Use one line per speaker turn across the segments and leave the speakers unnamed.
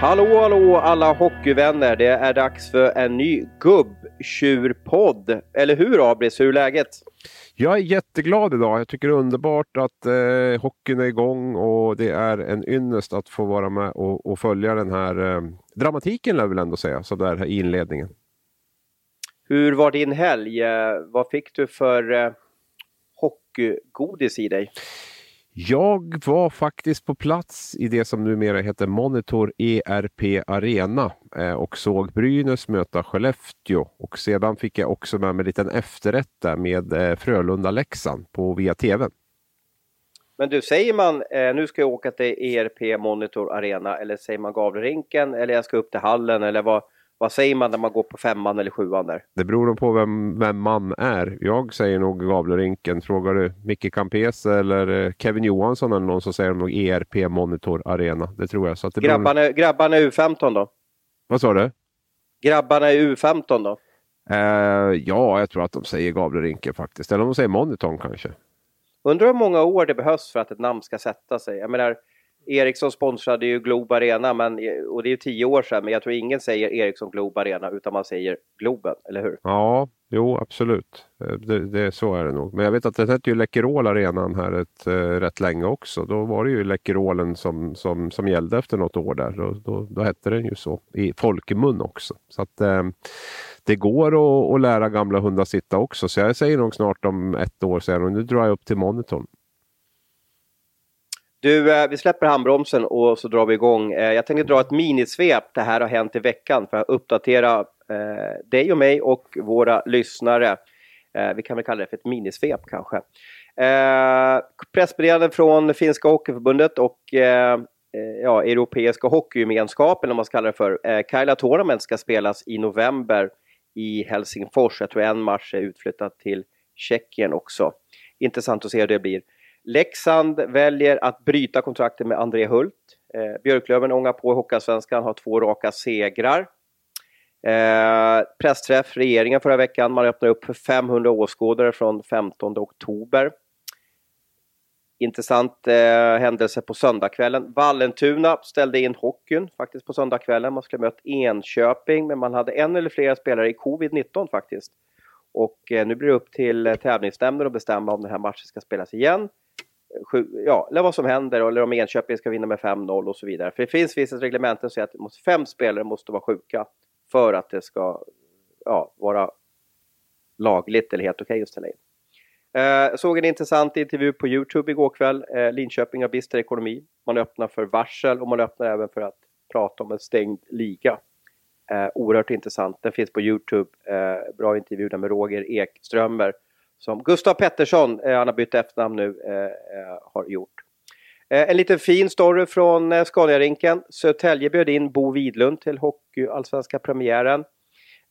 Hallå, hallå alla hockeyvänner! Det är dags för en ny gubbtjurpodd. Eller hur Abris, hur är läget?
Jag är jätteglad idag. Jag tycker det är underbart att eh, hockeyn är igång och det är en ynnest att få vara med och, och följa den här eh, dramatiken, lär jag väl ändå säga, så där i inledningen.
Hur var din helg? Eh, vad fick du för eh, hockeygodis i dig?
Jag var faktiskt på plats i det som numera heter Monitor ERP Arena eh, och såg Brynäs möta Skellefteå och sedan fick jag också med mig en liten efterrätt där med eh, Frölunda-Leksand på via TV.
Men du, säger man eh, nu ska jag åka till ERP Monitor Arena eller säger man Gavlerinken eller jag ska upp till hallen eller vad, vad säger man när man går på femman eller sjuan där?
Det beror nog på vem, vem man är. Jag säger nog Gavlerinken. Frågar du Micke Campese eller eh, Kevin Johansson eller någon så säger de nog ERP Monitor Arena. Det tror jag. Så att det
grabbarna, beror... grabbarna är U15 då?
Vad sa du?
Grabbarna är U15 då?
Uh, ja, jag tror att de säger Gavlerinken faktiskt. Eller om de säger Monitorn kanske.
Undrar hur många år det behövs för att ett namn ska sätta sig. Jag menar, Ericsson sponsrade ju Globe Arena, men, och det är ju tio år sedan, men jag tror ingen säger Ericsson Globe Arena, utan man säger Globen, eller hur?
Ja, jo absolut. Eh, det, det, så är det nog. Men jag vet att det hette ju Läkerol Arenan här ett, äh, rätt länge också. Då var det ju Läkerolen som, som, som gällde efter något år där. Då, då, då hette den ju så i folkmun också. Så att äh, det går att, att lära gamla hundar sitta också. Så jag säger nog snart om ett år sedan och nu drar jag upp till monitorn.
Du, eh, vi släpper handbromsen och så drar vi igång. Eh, jag tänkte dra ett minisvep. Det här har hänt i veckan för att uppdatera eh, dig och mig och våra lyssnare. Vi kan väl kalla det för ett minisvep kanske. Pressmeddelande från Finska Hockeyförbundet och ja, Europeiska Hockeygemenskapen, om man ska kalla det för. Kaila Tournament ska spelas i november i Helsingfors. Jag tror en match är utflyttad till Tjeckien också. Intressant att se hur det blir. Leksand väljer att bryta kontraktet med André Hult. Eh, Björklöven ångar på i Hockeyallsvenskan, har två raka segrar. Eh, pressträff regeringen förra veckan. Man öppnar upp för 500 åskådare från 15 oktober. Intressant eh, händelse på söndagskvällen. Vallentuna ställde in hockeyn faktiskt på söndagskvällen. Man skulle mött Enköping, men man hade en eller flera spelare i covid-19 faktiskt. Och eh, nu blir det upp till eh, tävlingsnämnden att bestämma om den här matchen ska spelas igen ja, eller vad som händer eller om Enköping ska vinna med 5-0 och så vidare. För det finns vissa reglementen som säger att fem spelare måste vara sjuka för att det ska ja, vara lagligt eller helt okej okay att ställa in. Jag eh, såg en intressant intervju på Youtube igår kväll. Eh, Linköping har bister ekonomi. Man öppnar för varsel och man öppnar även för att prata om en stängd liga. Eh, oerhört intressant. Den finns på Youtube. Eh, bra intervju där med Roger Ekströmer som Gustav Pettersson, eh, han har bytt efternamn nu, eh, eh, har gjort. Eh, en liten fin story från eh, Scaniarinken. Södertälje bjöd in Bo Widlund till Hockeyallsvenska premiären.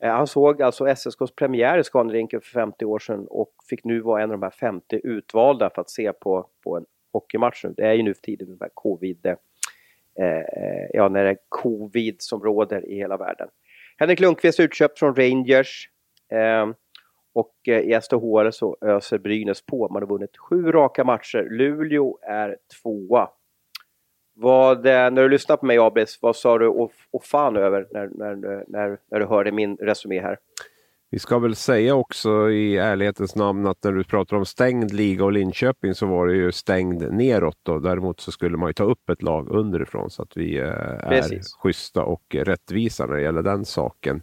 Eh, han såg alltså SSKs premiär i Scaniarinken för 50 år sedan och fick nu vara en av de här 50 utvalda för att se på, på en hockeymatch. Det är ju nu för tiden med covid, eh, ja, när det är covid som råder i hela världen. Henrik Lundqvist utköpt från Rangers. Eh, och eh, i SDHR så öser Brynäs på. Man har vunnit sju raka matcher. Luleå är tvåa. Vad, eh, när du lyssnade på mig Abris, vad sa du och, och fan över när, när, när, när du hörde min resumé här?
Vi ska väl säga också i ärlighetens namn att när du pratar om stängd liga och Linköping så var det ju stängd neråt. Då. Däremot så skulle man ju ta upp ett lag underifrån så att vi eh, är Precis. schyssta och rättvisa när det gäller den saken.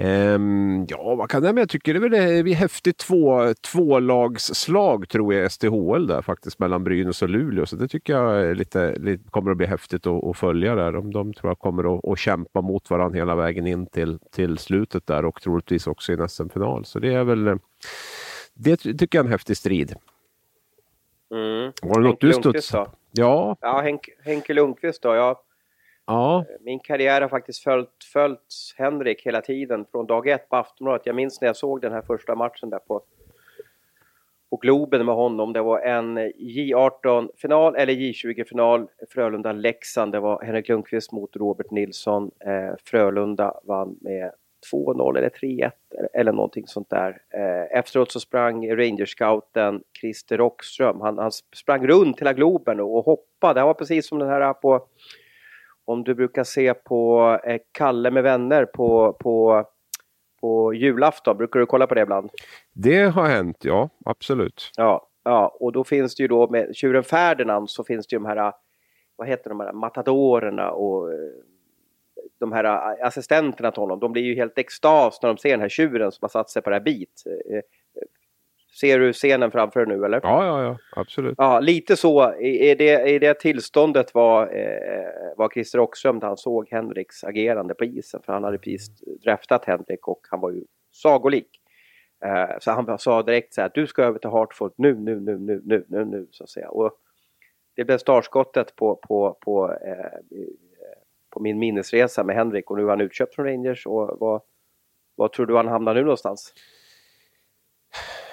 Um, ja, vad kan det med? Jag tycker det är, väl, det är häftigt två, tvålagsslag tror jag STHL där faktiskt mellan Brynäs och Luleå. Så det tycker jag lite, lite, kommer att bli häftigt att, att följa där. De, de tror jag kommer att, att kämpa mot varandra hela vägen in till, till slutet där och troligtvis också i en SM-final. Så det är väl, det tycker jag är en häftig strid.
Mm.
Var det något du studsade?
Ja. Ja, Henk, Henke Lundqvist då. Jag
Ja.
Eh, min karriär har faktiskt följt, följt Henrik hela tiden från dag ett på Aftonbladet. Jag minns när jag såg den här första matchen där på, på Globen med honom. Det var en J18-final eller J20-final. Frölunda-Leksand. Det var Henrik Lundqvist mot Robert Nilsson. Eh, Frölunda vann med 2-0 eller 3-1 eller någonting sånt där. Eh, efteråt så sprang Rangerscouten Christer Rockström. Han, han sprang runt hela Globen och hoppade. Han var precis som den här på om du brukar se på eh, Kalle med vänner på, på, på julafton, brukar du kolla på det ibland?
Det har hänt, ja absolut.
Ja, ja och då finns det ju då med tjuren Ferdinand så finns det ju de här, vad heter de här, matadorerna och eh, de här assistenterna till honom, de blir ju helt extas när de ser den här tjuren som har satt sig på det här bit. Ser du scenen framför dig nu eller?
Ja, ja, ja, absolut.
Ja, lite så. I det, i det tillståndet var, eh, var Christer Rockström han såg Henriks agerande på isen. För han hade precis draftat Henrik och han var ju sagolik. Eh, så han sa direkt så här, du ska över till Hartford nu, nu, nu, nu, nu, nu, nu, så att säga. Och det blev startskottet på, på, på, eh, på min minnesresa med Henrik och nu är han utköpt från Rangers. Och vad, vad tror du han hamnar nu någonstans?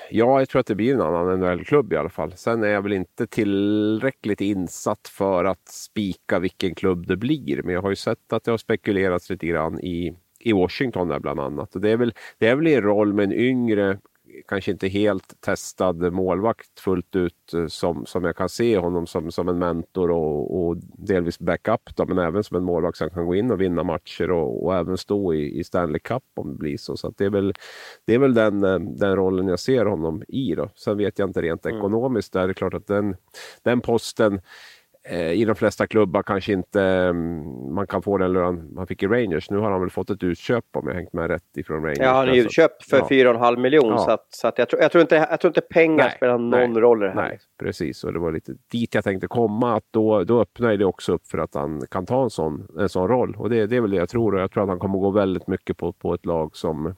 Ja, jag tror att det blir en annan NHL-klubb i alla fall. Sen är jag väl inte tillräckligt insatt för att spika vilken klubb det blir. Men jag har ju sett att det har spekulerats lite grann i, i Washington där bland annat. Och det, är väl, det är väl i roll med en yngre kanske inte helt testad målvakt fullt ut eh, som, som jag kan se honom som, som en mentor och, och delvis backup då, men även som en målvakt som kan gå in och vinna matcher och, och även stå i, i Stanley Cup om det blir så. Så det är väl, det är väl den, eh, den rollen jag ser honom i. Då. Sen vet jag inte rent mm. ekonomiskt, där är det klart att den, den posten i de flesta klubbar kanske inte mm, man kan få den lön man fick i Rangers. Nu har han väl fått ett utköp om jag hängt med rätt ifrån Rangers.
Ja, han är utköpt för ja. 4,5 miljoner ja. så, att, så att jag, tror, jag, tror inte, jag tror inte pengar nej, spelar någon nej, roll i det här.
Nej, precis. Och det var lite dit jag tänkte komma. Att då, då öppnar det också upp för att han kan ta en sån, en sån roll. Och det, det är väl det jag tror. Och jag tror att han kommer gå väldigt mycket på, på ett lag som,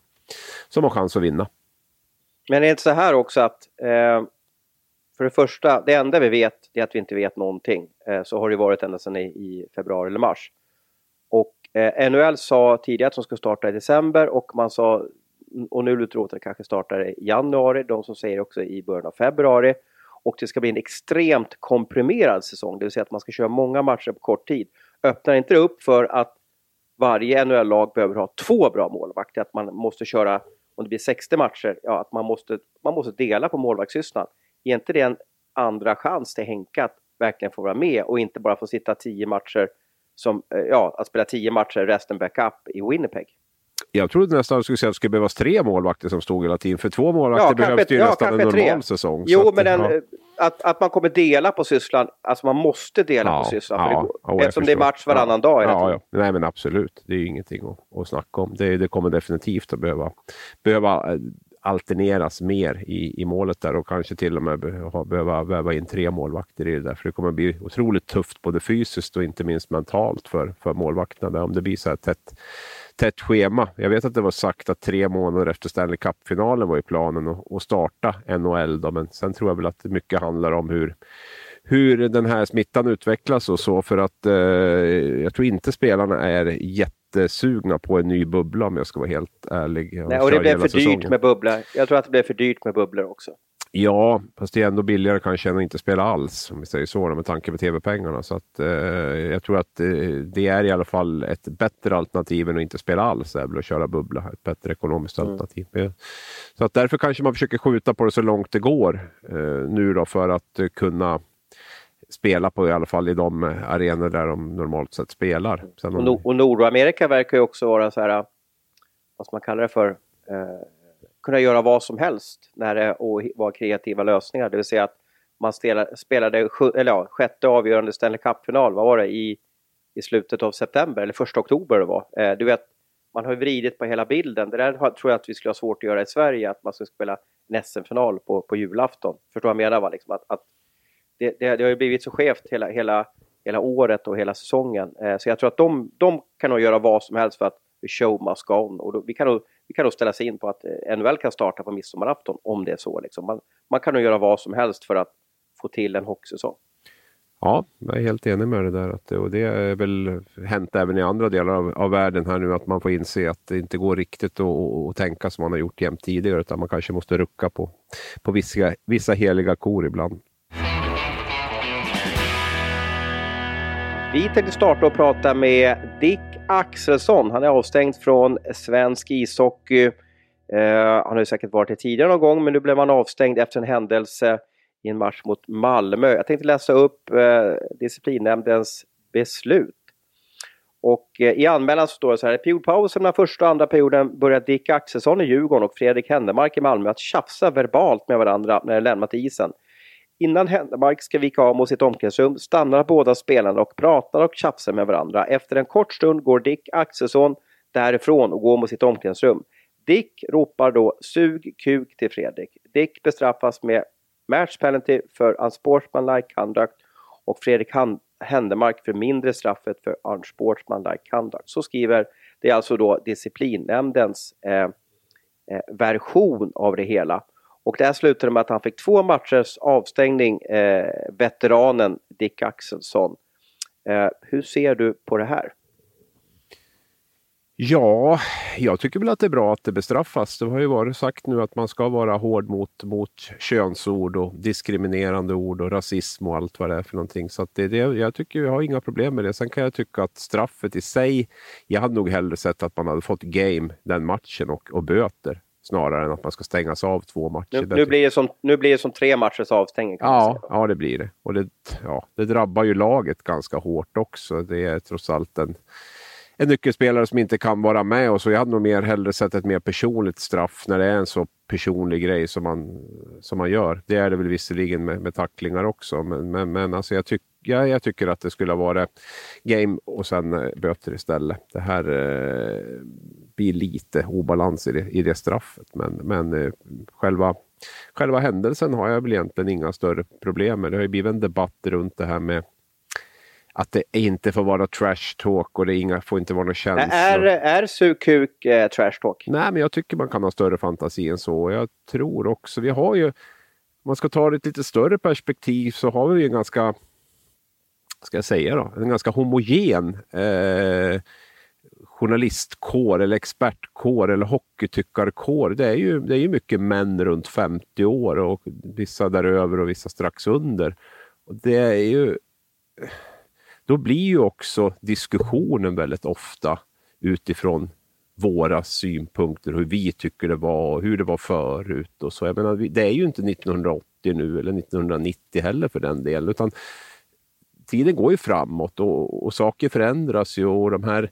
som har chans att vinna.
Men är det inte så här också att eh, för det första, det enda vi vet är att vi inte vet någonting. Eh, så har det varit ända sedan i, februari eller mars. Och eh, NHL sa tidigare att de skulle starta i december och man sa, mm, och nu lutar att det kanske startar i januari, de som säger också i början av februari. Och det ska bli en extremt komprimerad säsong, det vill säga att man ska köra många matcher på kort tid. Öppnar inte det upp för att varje NHL-lag behöver ha två bra målvakter, att man måste köra, om det blir 60 matcher, ja, att man måste, man måste dela på målvaktssysslan är inte det en andra chans till Henke att verkligen få vara med och inte bara få sitta tio matcher som, eh, ja, att spela tio matcher resten backup i Winnipeg?
Jag trodde nästan att du skulle säga att det skulle behövas tre målvakter som stod hela tiden. För två målvakter ja, behövs ju ja, nästan en normal tre. säsong.
Jo, men den, ja. att, att man kommer dela på sysslan. Alltså man måste dela ja, på sysslan. Ja, det eftersom det är match varannan dag.
Ja, ja. Nej, men absolut. Det är ju ingenting att, att snacka om. Det, det kommer definitivt att behöva, behöva eh, alterneras mer i, i målet där och kanske till och med behöva väva in tre målvakter i det där. För det kommer bli otroligt tufft både fysiskt och inte minst mentalt för, för målvakterna om det blir så här tätt, tätt schema. Jag vet att det var sagt att tre månader efter Stanley Cup-finalen var i planen att starta NHL. Då, men sen tror jag väl att mycket handlar om hur hur den här smittan utvecklas och så för att eh, jag tror inte spelarna är jätte jättesugna på en ny bubbla om jag ska vara helt ärlig.
Nej, och det blev för säsongen. dyrt med bubblor. Jag tror att det blev för dyrt med bubblor också.
Ja, fast det är ändå billigare kanske än att inte spela alls, om vi säger så, med tanke på tv-pengarna. Så att, eh, jag tror att eh, det är i alla fall ett bättre alternativ än att inte spela alls, är att köra bubbla. Ett bättre ekonomiskt mm. alternativ. Så att därför kanske man försöker skjuta på det så långt det går eh, nu då för att eh, kunna spela på i alla fall i de arenor där de normalt sett spelar.
Sen och, no och Nordamerika verkar ju också vara så här, vad ska man kalla det för, eh, kunna göra vad som helst när det, och vara kreativa lösningar. Det vill säga att man spelade, spelade eller ja, sjätte avgörande Stanley Cup-final, vad var det, i, i slutet av september eller första oktober det var. Eh, du vet, man har ju vridit på hela bilden. Det där tror jag att vi skulle ha svårt att göra i Sverige, att man ska spela en SM-final på, på julafton. Förstår vad jag menar? Va? Liksom att, att det, det, det, har ju blivit så skevt hela, hela, hela året och hela säsongen. Eh, så jag tror att de, de kan nog göra vad som helst för att the show must go on. Och då, vi, kan nog, vi kan nog ställa sig in på att eh, NHL kan starta på midsommarafton om det är så. Liksom. Man, man kan nog göra vad som helst för att få till en hockeysäsong.
Ja, jag är helt enig med det där. Att och det är väl hänt även i andra delar av, av världen här nu att man får inse att det inte går riktigt att, att tänka som man har gjort jämt tidigare utan man kanske måste rucka på, på vissa, vissa heliga kor ibland.
Vi tänkte starta och prata med Dick Axelsson. Han är avstängd från svensk ishockey. Uh, han har ju säkert varit det tidigare någon gång, men nu blev han avstängd efter en händelse i en match mot Malmö. Jag tänkte läsa upp uh, disciplinnämndens beslut. Och eh, i anmälan så står det så här, i periodpausen mellan första och andra perioden börjar Dick Axelsson i Djurgården och Fredrik Händemark i Malmö att tjafsa verbalt med varandra när de lämnat isen. Innan Händemark ska vika av mot sitt omklädningsrum stannar båda spelarna och pratar och tjafsar med varandra. Efter en kort stund går Dick Axelsson därifrån och går mot sitt omklädningsrum. Dick ropar då sug kuk till Fredrik. Dick bestraffas med match penalty för unsportsmanlike conduct och Fredrik Händemark för mindre straffet för unsportsmanlike conduct. Så skriver, det är alltså då disciplinnämndens eh, eh, version av det hela. Och det här slutade med att han fick två matchers avstängning, eh, veteranen Dick Axelsson. Eh, hur ser du på det här?
Ja, jag tycker väl att det är bra att det bestraffas. Det har ju varit sagt nu att man ska vara hård mot, mot könsord och diskriminerande ord och rasism och allt vad det är för någonting. Så det, det, jag tycker jag har inga problem med det. Sen kan jag tycka att straffet i sig, jag hade nog hellre sett att man hade fått game den matchen och, och böter snarare än att man ska stängas av två matcher.
Nu, nu blir, det som, nu blir det som tre matchers avstängning.
Ja, ja, det blir det. Och det, ja, det drabbar ju laget ganska hårt också. Det är trots allt en en nyckelspelare som inte kan vara med och så. Jag hade nog mer hellre sett ett mer personligt straff när det är en så personlig grej som man, som man gör. Det är det väl visserligen med, med tacklingar också, men, men, men alltså jag, tyck, ja, jag tycker att det skulle ha varit game och sen eh, böter istället. Det här eh, blir lite obalans i det, i det straffet, men, men eh, själva Själva händelsen har jag väl egentligen inga större problem med. Det har ju blivit en debatt runt det här med att det inte får vara trash talk och det inga, får inte vara några känslor.
Är, är sugkuk eh, trash talk?
Nej, men jag tycker man kan ha större fantasi än så. Jag tror också, vi har ju, om man ska ta det ett lite större perspektiv så har vi ju en ganska, ska jag säga då, en ganska homogen eh, journalistkår eller expertkår eller hockeytyckarkår. Det är ju, det är ju mycket män runt 50 år och vissa däröver och vissa strax under. Och det är ju då blir ju också diskussionen väldigt ofta utifrån våra synpunkter, hur vi tycker det var och hur det var förut. Och så. Jag menar, det är ju inte 1980 nu eller 1990 heller för den delen. Utan tiden går ju framåt och, och saker förändras ju och de här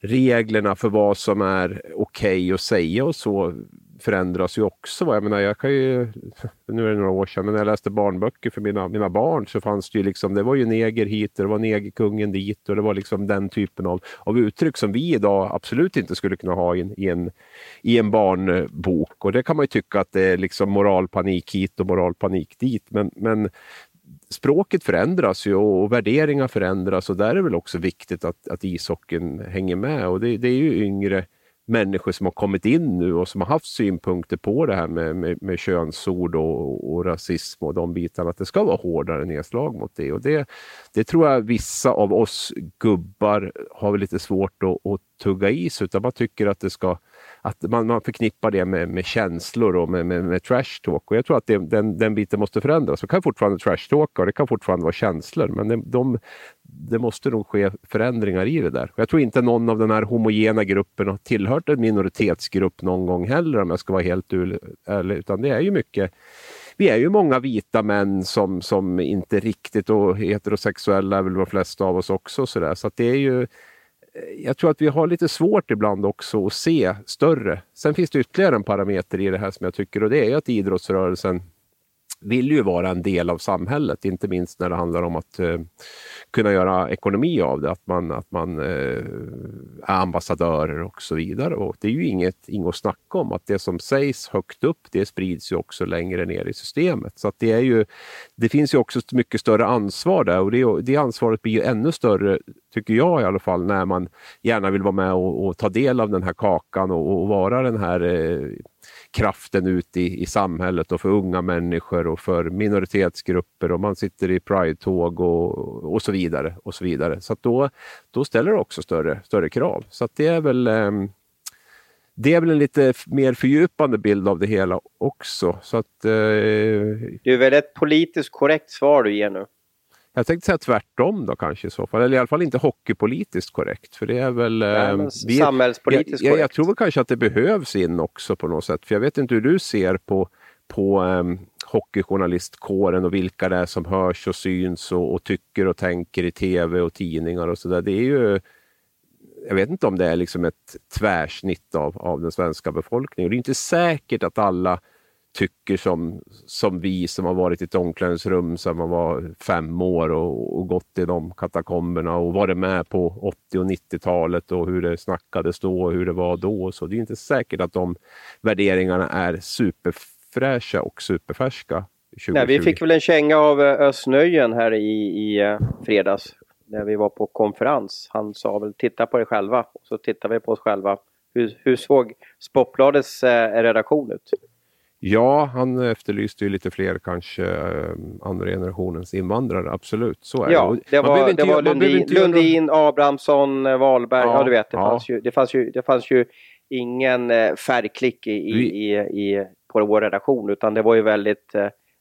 reglerna för vad som är okej okay att säga och så förändras ju också. Jag menar, jag kan ju, nu är det några år sedan, men när jag läste barnböcker för mina, mina barn så fanns det ju liksom, det var ju neger hit och det var negerkungen dit och det var liksom den typen av, av uttryck som vi idag absolut inte skulle kunna ha i en, i en, i en barnbok. Och det kan man ju tycka att det är liksom moralpanik hit och moralpanik dit. Men, men språket förändras ju och värderingar förändras och där är det väl också viktigt att, att ishockeyn hänger med. Och det, det är ju yngre människor som har kommit in nu och som har haft synpunkter på det här med, med, med könsord och, och, rasism och de bitarna, att det ska vara hårdare nedslag mot det. Och det, det tror jag vissa av oss gubbar har lite svårt att, att tugga i sig, utan man tycker att det ska att man, man förknippar det med, med känslor och med, med, med trash talk. Och jag tror att det, den, den biten måste förändras. Det kan fortfarande trash talka och det kan fortfarande vara känslor, men det, de, det måste nog ske förändringar i det där. Jag tror inte någon av den här homogena gruppen har tillhört en minoritetsgrupp någon gång heller om jag ska vara helt ärlig, utan det är ju mycket vi är ju många vita män som, som inte riktigt och heterosexuella är väl de flesta av oss också. Så, där. så det är ju jag tror att vi har lite svårt ibland också att se större. Sen finns det ytterligare en parameter i det här som jag tycker och det är att idrottsrörelsen vill ju vara en del av samhället, inte minst när det handlar om att eh, kunna göra ekonomi av det, att man, att man eh, är ambassadörer och så vidare. Och det är ju inget, inget att snacka om, att det som sägs högt upp, det sprids ju också längre ner i systemet. Så att det, är ju, det finns ju också ett mycket större ansvar där och det, det ansvaret blir ju ännu större, tycker jag i alla fall, när man gärna vill vara med och, och ta del av den här kakan och, och vara den här eh, kraften ut i, i samhället och för unga människor och för minoritetsgrupper och man sitter i Pride-tåg och, och så vidare. och Så vidare. Så då, då ställer det också större, större krav. Så det är väl eh, det är väl en lite mer fördjupande bild av det hela också. Så att, eh,
det är väl ett politiskt korrekt svar du ger nu?
Jag tänkte säga tvärtom då kanske i så fall, eller i alla fall inte hockeypolitiskt korrekt. För det är väl...
Nej, eh, vi, samhällspolitiskt
jag,
korrekt.
Jag, tror väl kanske att det behövs in också på något sätt. För jag vet inte hur du ser på, på um, hockeyjournalistkåren och vilka det är som hörs och syns och, och tycker och tänker i tv och tidningar och sådär. Det är ju jag vet inte om det är liksom ett tvärsnitt av, av den svenska befolkningen. Det är inte säkert att alla tycker som, som vi som har varit i ett omklädningsrum sedan man var fem år och, och gått i de katakomberna och varit med på 80 och 90-talet och hur det snackades då och hur det var då. Så det är inte säkert att de värderingarna är superfräscha och superfärska. 2020.
Nej, vi fick väl en känga av eh, Ösnöjen här i, i eh, fredags när vi var på konferens. Han sa väl titta på er själva. Och så tittade vi på oss själva. Hur, hur såg Sportbladets eh, redaktion ut?
Ja, han efterlyste ju lite fler kanske eh, andra generationens invandrare, absolut. Så är
ja, det. var, det var Lundin, Lundin Abrahamsson, eh, Wahlberg, ja, ja, du vet. Det, ja. fanns ju, det, fanns ju, det fanns ju ingen eh, färgklick i, i, i, på vår redaktion utan det var ju väldigt,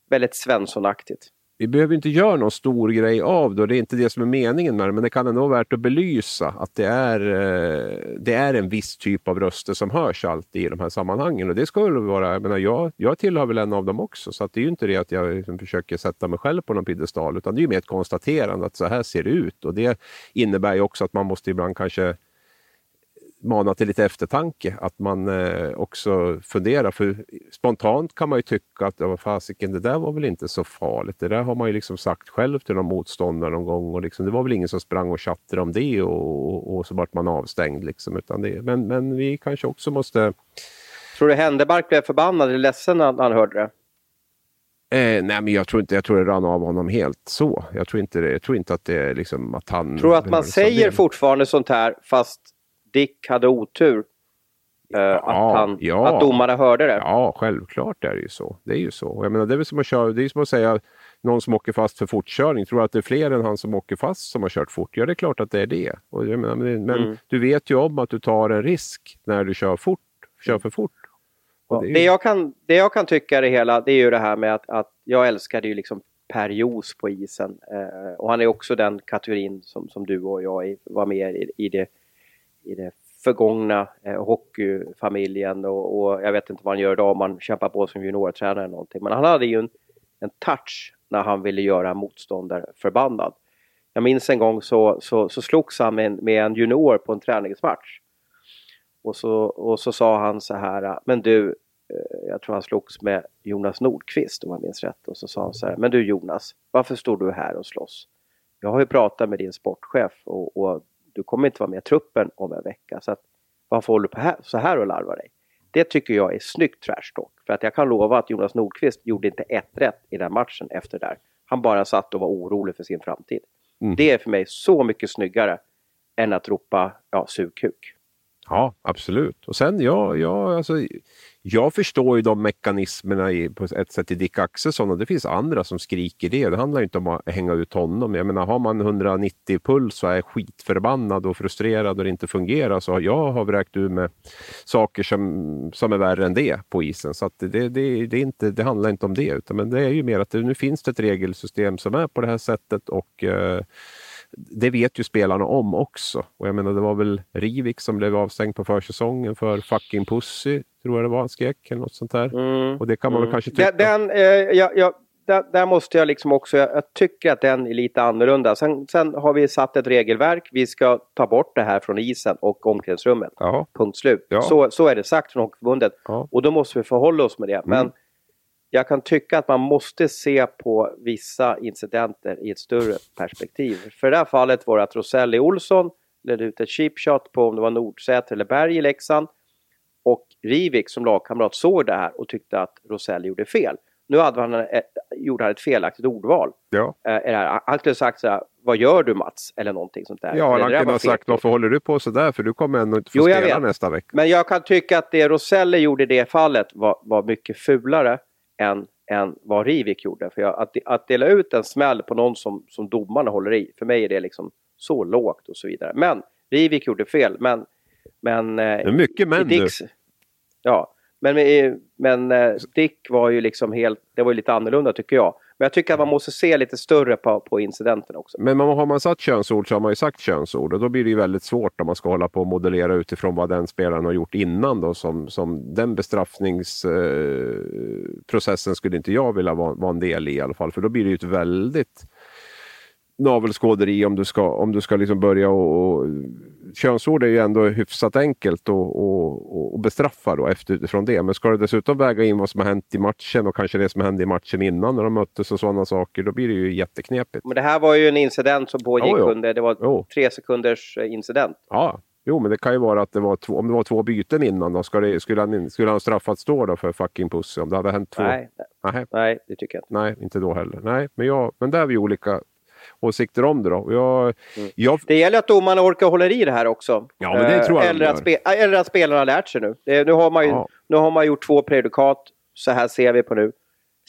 väldigt Svenssonaktigt
vi behöver inte göra någon stor grej av det, det är inte det som är meningen med det, men det kan ändå vara värt att belysa att det är, eh, det är en viss typ av röster som hörs alltid i de här sammanhangen. Och det ska väl vara, jag, menar, jag, jag tillhör väl en av dem också, så att det är ju inte det att jag liksom försöker sätta mig själv på någon piedestal, utan det är ju mer ett konstaterande att så här ser det ut. Och det innebär ju också att man måste ibland kanske mana till lite eftertanke. Att man eh, också funderar. För spontant kan man ju tycka att ja, fasiken, det där var väl inte så farligt. Det där har man ju liksom sagt själv till någon motståndare någon gång. Och liksom, det var väl ingen som sprang och tjattrade om det och, och, och så vart man avstängd. Liksom, utan det, men, men vi kanske också måste...
Tror du Händemark blev förbannad eller ledsen när han hörde det?
Eh, nej, men jag tror inte, jag tror det rann av honom helt så. Jag tror inte, det, jag tror inte att det är liksom att han...
Tror att man säger det. fortfarande sånt här fast Dick hade otur. Uh, ja, att, han, ja. att domarna hörde det.
Ja, självklart är det ju så. Det är ju så. Jag menar, det, är som att köra, det är som att säga någon som åker fast för fortkörning. Tror du att det är fler än han som åker fast som har kört fort? Ja, det är klart att det är det. Och jag menar, men, mm. du vet ju om att du tar en risk när du kör fort, kör för fort.
Ja, det, ju... det, jag kan, det jag kan tycka det hela, det är ju det här med att, att jag älskade ju liksom Per Jos på isen. Eh, och han är också den kategorin som, som du och jag var med i, i det i det förgångna eh, hockeyfamiljen och, och, jag vet inte vad han gör idag om han kämpar på som juniortränare eller någonting. Men han hade ju en, en touch när han ville göra motståndare förbannad. Jag minns en gång så, så, så slogs han med en, med en junior på en träningsmatch. Och så, och så sa han så här, men du, eh, jag tror han slogs med Jonas Nordqvist om jag minns rätt. Och så sa han så här, men du Jonas, varför står du här och slåss? Jag har ju pratat med din sportchef och, och du kommer inte vara med i truppen om en vecka. Så att, varför håller du på här, så här och larvar dig? Det tycker jag är snyggt trash talk. För att jag kan lova att Jonas Nordqvist gjorde inte ett rätt i den matchen efter där. Han bara satt och var orolig för sin framtid. Mm. Det är för mig så mycket snyggare än att ropa ja, sugkuk.
Ja, absolut. Och sen, ja, ja alltså, jag förstår ju de mekanismerna i, på ett sätt i Dick Axelsson och det finns andra som skriker det. Det handlar inte om att hänga ut honom. Jag menar, har man 190 puls och är skitförbannad och frustrerad och det inte fungerar så jag har vräkt ur med saker som, som är värre än det på isen. Så det, det, det, är inte, det handlar inte om det, utan men det är ju mer att det, nu finns det ett regelsystem som är på det här sättet och eh, det vet ju spelarna om också. Och jag menar, det var väl Rivik som blev avstängd på försäsongen för fucking pussy, tror jag det var han skrek, eller något sånt där. Mm. Och det kan man mm. väl kanske tycka.
Den, eh, jag, jag, där, där, måste jag liksom också, jag, jag, tycker att den är lite annorlunda. Sen, sen, har vi satt ett regelverk, vi ska ta bort det här från isen och omklädningsrummet. Punkt slut. Ja. Så, så är det sagt från Hockeyförbundet. Ja. Och då måste vi förhålla oss med det. Men mm jag kan tycka att man måste se på vissa incidenter i ett större perspektiv. För det här fallet var det att Roselli Olsson ledde ut ett chipshot på om det var Nordsäter eller Berg i Leksand. Och Rivik som lagkamrat såg det här och tyckte att Roselli gjorde fel. Nu hade han, ett, gjorde han ett felaktigt ordval. Ja. Eh, han skulle sagt så här, vad gör du Mats? Eller någonting sånt där.
Ja, han kunde ha sagt, varför håller du på sådär? För du kommer ändå inte få jo, spela nästa vecka.
Men jag kan tycka att det Roselli gjorde i det fallet var, var mycket fulare än, än vad Rivik gjorde. För jag, att, att dela ut en smäll på någon som, som domarna håller i, för mig är det liksom så lågt och så vidare. Men Rivik gjorde fel, men... men
det är mycket män Dicks, du.
Ja, men, men eh, Dick var ju liksom helt, det var ju lite annorlunda tycker jag. Men jag tycker att man måste se lite större på, på incidenten också.
Men har man satt könsord så har man ju sagt könsord och då blir det ju väldigt svårt om man ska hålla på och modellera utifrån vad den spelaren har gjort innan. Då, som, som den bestraffningsprocessen eh, skulle inte jag vilja vara, vara en del i i alla fall. För då blir det ju ett väldigt navelskåderi om du ska, om du ska liksom börja och, och könsord är ju ändå hyfsat enkelt att bestraffa då utifrån det. Men ska du dessutom väga in vad som har hänt i matchen och kanske det som hände i matchen innan när de möttes och sådana saker, då blir det ju jätteknepigt.
Men det här var ju en incident som pågick jo, jo. under, det var jo. tre sekunders eh, incident.
Ja, Jo, men det kan ju vara att det var två, om det var två byten innan då, ska det, skulle, han, skulle han straffats då, då för fucking pussy? Om det hade hänt två?
Nej, Nej. Nej det tycker jag inte.
Nej, inte då heller. Nej, men, jag, men där har vi olika åsikter om det då. Jag,
mm. jag... Det gäller att domarna orkar hålla i det här också.
Ja, men det tror jag
eller, att spe... eller att spelarna har lärt sig nu. Nu, har man ju, ja. nu har man gjort två prejudikat. Så här ser vi på nu.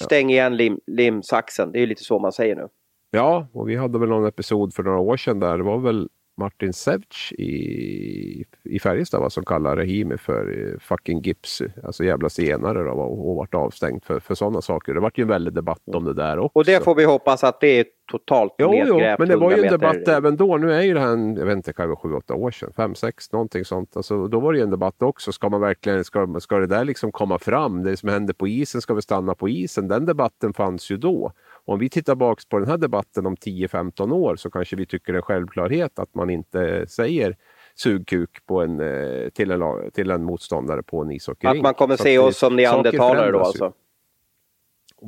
Stäng igen lim, limsaxen. Det är lite så man säger nu.
Ja, och vi hade väl någon episod för några år sedan där. Det var väl Martin Sevc i, i Färjestad va, som kallar Rahimi för eh, fucking gips, alltså jävla senare då, och, och vart avstängd för, för sådana saker. Det vart ju en väldig debatt om det där också.
Och det får vi hoppas att det är totalt
jo, jo, men det var ju en debatt även då. Nu är ju det här, jag vet inte, kan sju, åtta år sedan, fem, sex, någonting sånt. Alltså, då var det ju en debatt också. Ska man verkligen, ska, ska det där liksom komma fram? Det som händer på isen, ska vi stanna på isen? Den debatten fanns ju då. Om vi tittar bak på den här debatten om 10-15 år så kanske vi tycker det är självklarhet att man inte säger sugkuk på en, eh, till, en, till en motståndare på en ishockeyrink.
Att man kommer se oss som neandertalare då alltså?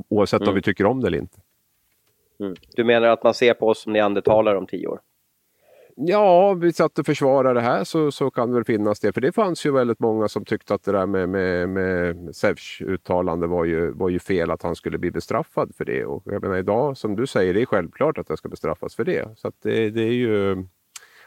Oavsett mm. om vi tycker om det eller inte.
Mm. Du menar att man ser på oss som neandertalare om tio år?
Ja, vi satt och försvarade det här så, så kan det väl finnas det. För det fanns ju väldigt många som tyckte att det där med, med, med Sevs uttalande var ju, var ju fel, att han skulle bli bestraffad för det. Och jag menar idag, som du säger, det är självklart att jag ska bestraffas för det. Så det, det är ju...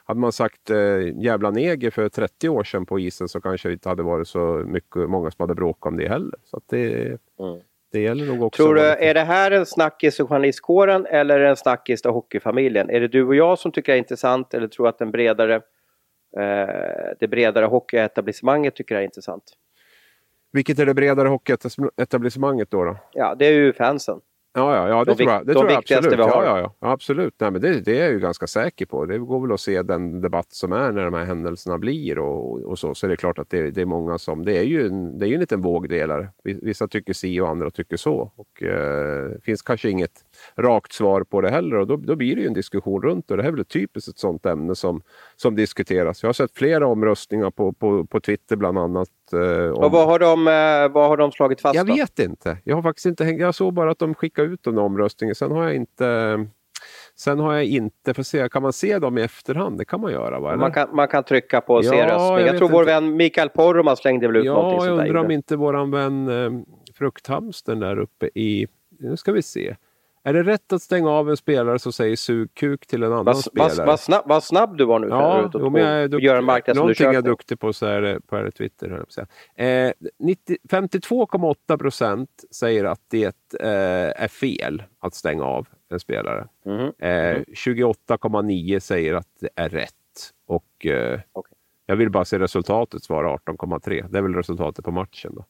Hade man sagt eh, jävla neger för 30 år sedan på isen så kanske det inte hade varit så mycket, många som hade bråkat om det heller. Så det, mm. Det gäller nog också.
Tror du, är det här en snackis i journalistkåren eller en snackis i hockeyfamiljen? Är det du och jag som tycker det är intressant eller tror att den bredare, eh, det bredare hockeyetablissemanget tycker det är intressant?
Vilket är det bredare hockeyetablissemanget då, då?
Ja, det är ju fansen.
Ja, ja, ja det de tror jag, det tror jag absolut. Vi har. Ja, ja, ja, absolut. Nej, men det, det, är jag ju ganska säker på. Det går väl att se den debatt som är när de här händelserna blir och, och så. Så det är klart att det, det, är många som... Det är ju en, det är ju en liten vågdelare. Vissa tycker si och andra tycker så. Och eh, det finns kanske inget rakt svar på det heller och då, då blir det ju en diskussion runt det. Det här är väl typiskt ett sånt ämne som, som diskuteras. Jag har sett flera omröstningar på, på, på Twitter bland annat.
Eh, om... Och vad har, de, eh, vad har de slagit fast?
Jag då? vet inte. Jag har faktiskt inte hängt, Jag såg bara att de skickade ut den omröstningen. Sen har jag inte Sen har jag inte, för se, kan man se dem i efterhand? Det kan man göra va?
Man kan, man kan trycka på ja, se röstning. Jag, jag tror vår inte. vän Mikael Poromaa slängde väl ut
ja,
någonting
sånt Ja, jag undrar om inte våran vän eh, Frukthamstern där uppe i, nu ska vi se. Är det rätt att stänga av en spelare som säger sugkuk till en annan
vad,
spelare?
Vad snabb, vad snabb du var nu.
Ja, jo, men jag är duktig, göra någonting jag är duktig på så är det på Twitter. Eh, 52,8 procent säger att det eh, är fel att stänga av en spelare. Mm. Eh, 28,9 säger att det är rätt. Och eh, okay. Jag vill bara se resultatet svara 18,3. Det är väl resultatet på matchen. då.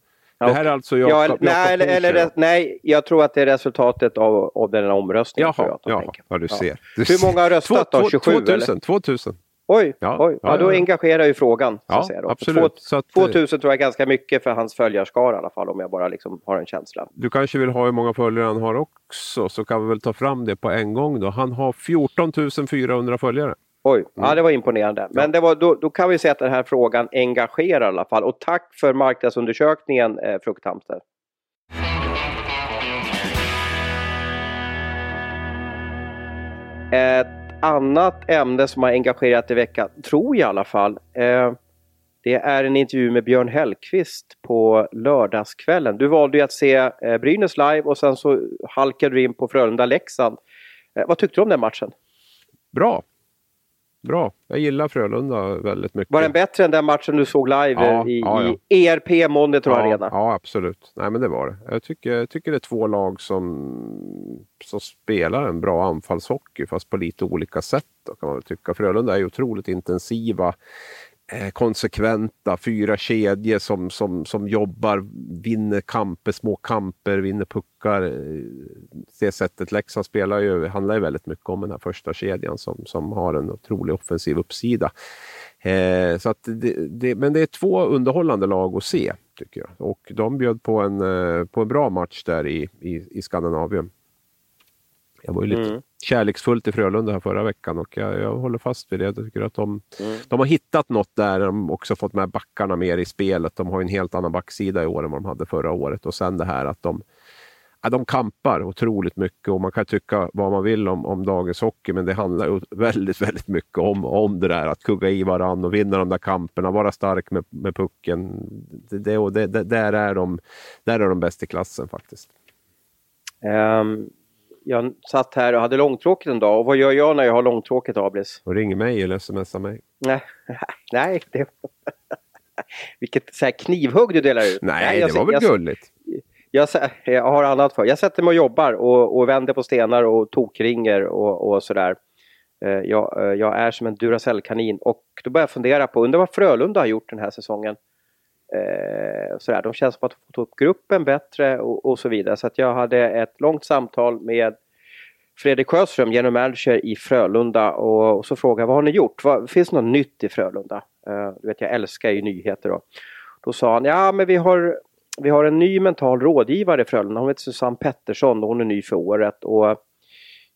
Det här är alltså Jakob,
ja, nej, eller, eller, nej, jag tror att det är resultatet av, av den här omröstningen.
Jaha, jaha ja, du ser. Du
Hur många har röstat då? 27
2000, eller? 2000.
Oj, ja, oj. Ja, då engagerar ju frågan. Så
ja,
säga,
absolut.
Två, att, 2000 tror jag är ganska mycket för hans följarskara i alla fall, om jag bara liksom har en känsla.
Du kanske vill ha hur många följare han har också, så kan vi väl ta fram det på en gång då. Han har 14 400 följare.
Oj, mm. ja det var imponerande. Men det var, då, då, kan vi säga att den här frågan engagerar i alla fall. Och tack för marknadsundersökningen, eh, Frukthamster. Ett annat ämne som har engagerat i veckan, tror jag i alla fall, eh, det är en intervju med Björn Hellkvist på lördagskvällen. Du valde ju att se eh, Brynäs live och sen så halkade du in på Frölunda-Leksand. Eh, vad tyckte du om den matchen?
Bra, Bra, jag gillar Frölunda väldigt mycket.
Var den bättre än den matchen du såg live ja, i, ja, ja. i ERP Monitor Arena?
Ja, absolut. Nej, men det var det. Jag tycker, jag tycker det är två lag som, som spelar en bra anfallshockey, fast på lite olika sätt. Då, kan man tycka. Frölunda är otroligt intensiva Eh, Eh, konsekventa, fyra kedjor som, som, som jobbar, vinner kamper, små kamper, vinner puckar. Eh, det sättet Leksand spelar ju, handlar ju väldigt mycket om den här första kedjan som, som har en otrolig offensiv uppsida. Eh, så att det, det, men det är två underhållande lag att se, tycker jag. Och de bjöd på en, eh, på en bra match där i, i, i Skandinavien. Jag var ju lite, mm. kärleksfullt i Frölunda här förra veckan och jag, jag håller fast vid det. Jag tycker att de, mm. de har hittat något där. De också fått med backarna mer i spelet. De har en helt annan backsida i år än vad de hade förra året och sen det här att de ja, de kampar otroligt mycket och man kan tycka vad man vill om, om dagens hockey men det handlar väldigt, väldigt mycket om, om det där att kugga i varandra och vinna de där kamperna, vara stark med, med pucken. Det, det, det, där, är de, där är de bäst i klassen faktiskt.
Um, jag satt här och hade långtråkigt en dag och vad gör jag när jag har långtråkigt Abris?
Och ringer mig eller smsar mig?
Nej, nej det... Vilket så här knivhugg du delar ut.
Nej, nej det var väl jag, gulligt
jag, jag, har annat för. Jag sätter mig och jobbar och, och vänder på stenar och tokringer och, och sådär. Eh, jag, eh, jag, är som en Duracell-kanin och då börjar jag fundera på, undrar vad Frölunda har gjort den här säsongen. Eh, sådär. De känns som att de fått upp gruppen bättre och, och, så vidare. Så att jag hade ett långt samtal med Fredrik Sjöström, general manager i Frölunda och, och så frågade jag vad har ni gjort? Vad, finns det något nytt i Frölunda? Eh, du vet, jag älskar ju nyheter då. Då sa han, ja men vi har vi har en ny mental rådgivare i Frölunda. Hon heter Susanne Pettersson och hon är ny för året. Och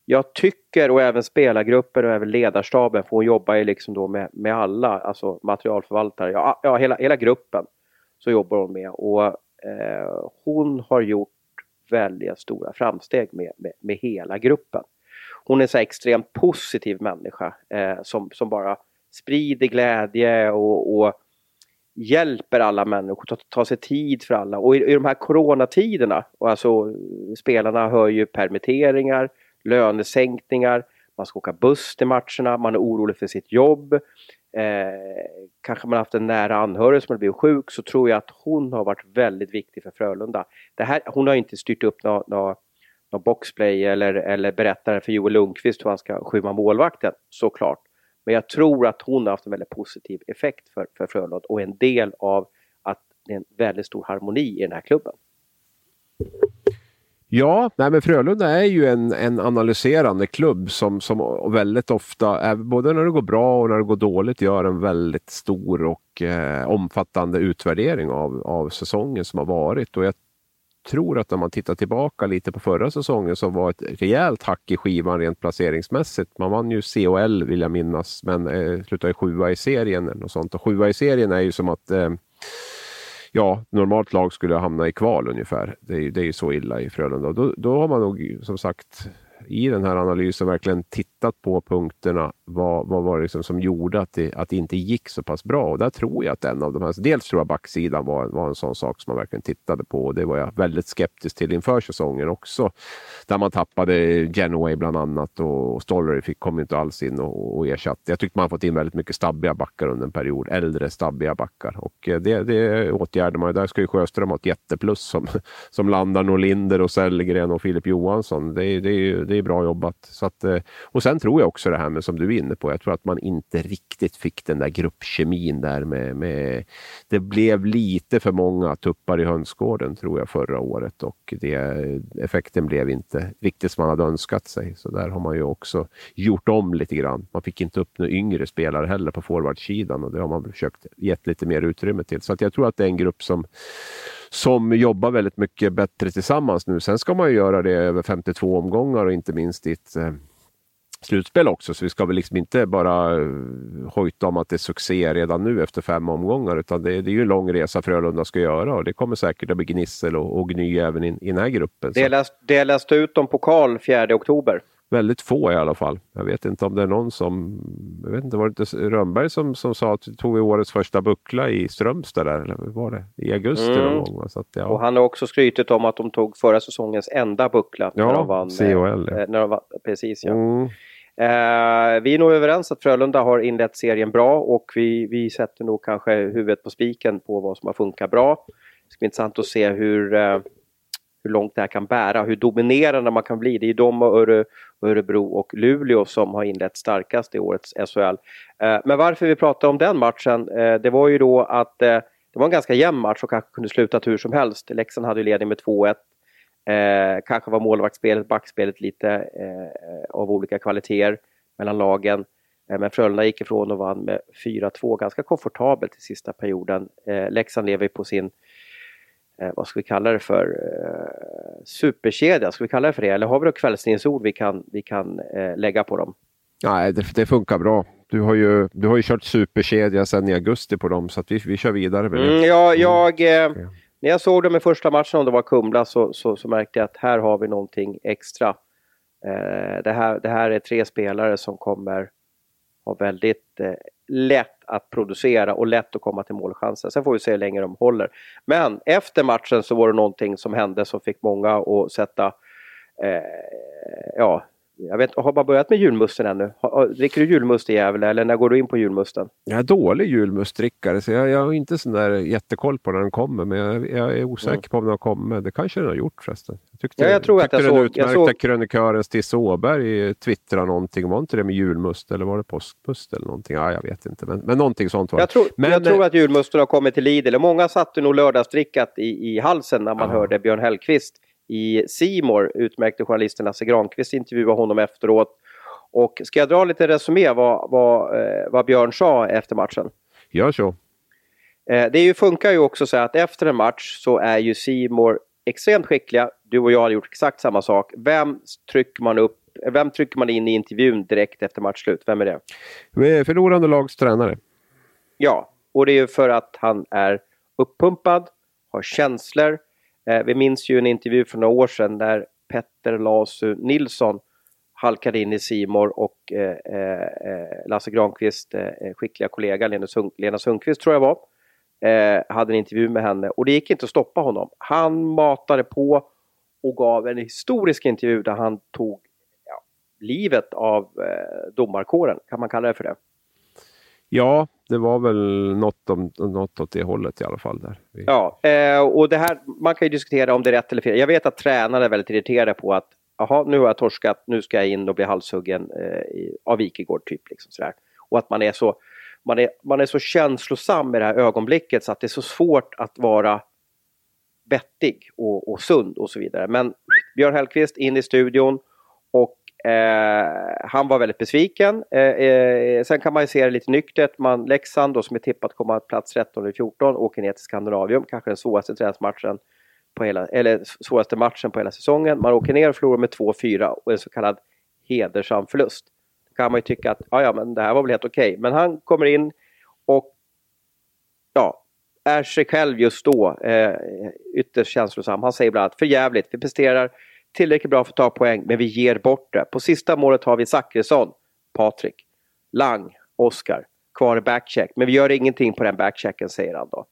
jag tycker, och även spelargruppen och även ledarstaben, för hon jobbar ju liksom då med, med alla, alltså materialförvaltare, ja, ja hela, hela gruppen. Så jobbar hon med och eh, hon har gjort väldigt stora framsteg med, med, med hela gruppen. Hon är en så extremt positiv människa eh, som, som bara sprider glädje och, och hjälper alla människor, tar ta sig tid för alla. Och i, i de här coronatiderna, och alltså spelarna hör ju permitteringar, lönesänkningar, man ska åka buss till matcherna, man är orolig för sitt jobb. Eh, kanske man haft en nära anhörig som har blivit sjuk så tror jag att hon har varit väldigt viktig för Frölunda. Det här, hon har inte styrt upp någon nå, nå boxplay eller, eller berättar för Joel Lundqvist hur han ska skymma målvakten, såklart. Men jag tror att hon har haft en väldigt positiv effekt för, för Frölunda och en del av att det är en väldigt stor harmoni i den här klubben.
Ja, nej men Frölunda är ju en, en analyserande klubb som, som väldigt ofta, både när det går bra och när det går dåligt, gör en väldigt stor och eh, omfattande utvärdering av, av säsongen som har varit. Och jag tror att när man tittar tillbaka lite på förra säsongen så var ett rejält hack i skivan rent placeringsmässigt. Man vann ju COL vill jag minnas, men eh, slutade sjua i serien och sånt. Och sjua i serien är ju som att eh, ja, normalt lag skulle hamna i kval ungefär. Det är, det är ju så illa i Frölunda. Då, då har man nog som sagt i den här analysen verkligen tittat tittat på punkterna. Vad, vad var det liksom som gjorde att det, att det inte gick så pass bra? Och där tror jag att en av de här, dels tror jag backsidan var, var en sån sak som man verkligen tittade på och det var jag väldigt skeptisk till inför säsongen också. Där man tappade Genoway bland annat och Stollery fick, kom inte alls in och, och ersatte. Jag tyckte man fått in väldigt mycket stabbiga backar under en period, äldre stabbiga backar och eh, det, det åtgärdar man. Där ska ju Sjöström ha ett jätteplus som, som landar Norlinder och Sellgren och Filip Johansson. Det, det, det är bra jobbat. Så att, eh, och sen Sen tror jag också det här med som du är inne på. Jag tror att man inte riktigt fick den där gruppkemin där med, med det blev lite för många tuppar i hönsgården tror jag förra året och det, effekten blev inte riktigt som man hade önskat sig. Så där har man ju också gjort om lite grann. Man fick inte upp några yngre spelare heller på forwardsidan och det har man försökt gett lite mer utrymme till. Så att jag tror att det är en grupp som som jobbar väldigt mycket bättre tillsammans nu. Sen ska man ju göra det över 52 omgångar och inte minst i ett eh, slutspel också. Så vi ska väl liksom inte bara eh, hojta om att det är succé redan nu efter fem omgångar. Utan det, det är ju en lång resa Frölunda ska göra och det kommer säkert att bli gnissel och, och gny även i, i den här gruppen.
Det läste ut om pokal 4 oktober
väldigt få i alla fall. Jag vet inte om det är någon som, jag vet inte, var det inte Rönnberg som, som sa att vi tog årets första buckla i Strömstad där, eller var det? I augusti mm. någon gång. Så att, ja.
Och han har också skrytit om att de tog förra säsongens enda buckla.
Ja, när de vann,
CHL. Eh, när de vann, precis ja. Mm. Eh, vi är nog överens att Frölunda har inlett serien bra och vi, vi sätter nog kanske huvudet på spiken på vad som har funkat bra. Det ska bli intressant att se hur eh, hur långt det här kan bära, hur dominerande man kan bli. Det är ju de och Öre, Örebro och Luleå som har inlett starkast i årets SHL. Eh, men varför vi pratar om den matchen, eh, det var ju då att eh, det var en ganska jämn match och kanske kunde sluta hur som helst. Leksand hade ju ledning med 2-1. Eh, kanske var målvaktsspelet, backspelet lite eh, av olika kvaliteter mellan lagen. Eh, men Frölunda gick ifrån och vann med 4-2 ganska komfortabelt i sista perioden. Eh, Leksand lever på sin eh, vad ska vi kalla det för, eh, superkedja, ska vi kalla det för det? Eller har vi något kvällstidningsord vi kan, vi kan eh, lägga på dem?
Nej, det, det, funkar bra. Du har, ju, du har ju kört superkedja sedan i augusti på dem så vi, vi kör vidare med det.
Mm, ja, jag, eh, när jag såg dem i första matchen, om det var Kumla, så, så, så märkte jag att här har vi någonting extra. Eh, det, här, det här är tre spelare som kommer ha väldigt eh, lätt att producera och lätt att komma till målchanser. Sen får vi se hur länge de håller. Men efter matchen så var det någonting som hände som fick många att sätta eh, ja, jag vet, har man börjat med julmusten ännu? dricker du julmust i Gävle eller när går du in på julmusten?
Jag är dålig julmustdrickare så jag, jag har inte sån där jättekoll på när den kommer men jag, jag är osäker mm. på om den har kommit. Det kanske den har gjort förresten.
Jag tyckte, ja, jag tror
tyckte
att
jag
den
såg, utmärkta såg... krönikören Stisse Åberg twittrade någonting. Var inte det med julmust eller var det påskmust eller någonting? Ja, jag vet inte men, men någonting sånt var.
Jag tror, men, jag tror att julmusten har kommit till Lidl. Många satte nog lördagsdrickat i, i halsen när man ja. hörde Björn Hellkvist i Simor utmärkte journalisten Lasse Granqvist intervjua honom efteråt. Och ska jag dra lite resumé vad, vad, eh, vad Björn sa efter matchen?
Gör så.
Eh, det ju, funkar ju också så att efter en match så är ju Simor extremt skickliga. Du och jag har gjort exakt samma sak. Vem trycker man upp vem trycker man in i intervjun direkt efter matchslut? Vem är det?
Vi är förlorande lags tränare.
Ja, och det är ju för att han är uppumpad, har känslor, Eh, vi minns ju en intervju för några år sedan där Petter Lasu Nilsson halkade in i Simor och eh, eh, eh Lasse Granqvist, eh, skickliga kollega, Lena, Lena Sundqvist tror jag var, eh, hade en intervju med henne och det gick inte att stoppa honom. Han matade på och gav en historisk intervju där han tog ja, livet av eh, domarkåren, kan man kalla det för det?
Ja, det var väl något, om, något åt det hållet i alla fall. Där.
Ja, eh, och det här, man kan ju diskutera om det är rätt eller fel. Jag vet att tränare är väldigt irriterade på att aha, nu har jag torskat, nu ska jag in och bli halshuggen eh, av Wikegård typ. Liksom, sådär. Och att man är, så, man, är, man är så känslosam i det här ögonblicket så att det är så svårt att vara vettig och, och sund och så vidare. Men Björn Hellkvist in i studion och Eh, han var väldigt besviken. Eh, eh, sen kan man ju se det lite nyktert. Man, Leksand då, som är tippat att komma plats 13 eller 14 åker ner till Skandinavium. Kanske den svåraste träningsmatchen på hela, eller svåraste matchen på hela säsongen. Man åker ner och förlorar med 2-4 och en så kallad hedersam förlust. Då kan man ju tycka att ja, ja, men det här var väl helt okej. Okay. Men han kommer in och ja, är sig själv just då eh, ytterst känslosam. Han säger bland annat för jävligt, vi presterar tillräckligt bra för att ta poäng, men vi ger bort det. På sista målet har vi Zachrisson, Patrik, Lang, Oskar, kvar i backcheck. Men vi gör ingenting på den backchecken, säger han då.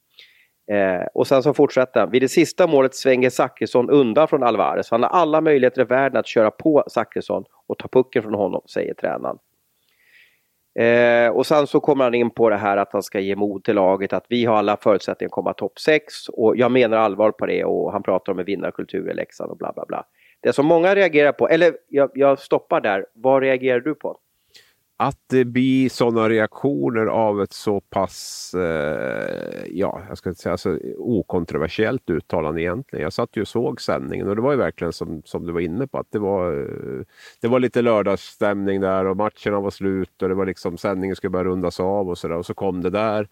Eh, och sen så fortsätter han. Vid det sista målet svänger Zachrisson undan från Alvarez. Han har alla möjligheter i världen att köra på Zachrisson och ta pucken från honom, säger tränaren. Eh, och sen så kommer han in på det här att han ska ge mod till laget, att vi har alla förutsättningar att komma topp 6 och jag menar allvar på det och han pratar om en vinnarkultur i Leksand och bla bla bla. Det som många reagerar på, eller jag, jag stoppar där, vad reagerar du på?
Att det blir sådana reaktioner av ett så pass, eh, ja, jag ska inte säga alltså, okontroversiellt uttalande egentligen. Jag satt ju och såg sändningen och det var ju verkligen som, som du var inne på att det var, eh, det var lite lördagsstämning där och matcherna var slut och det var liksom sändningen skulle börja rundas av och sådär och så kom det där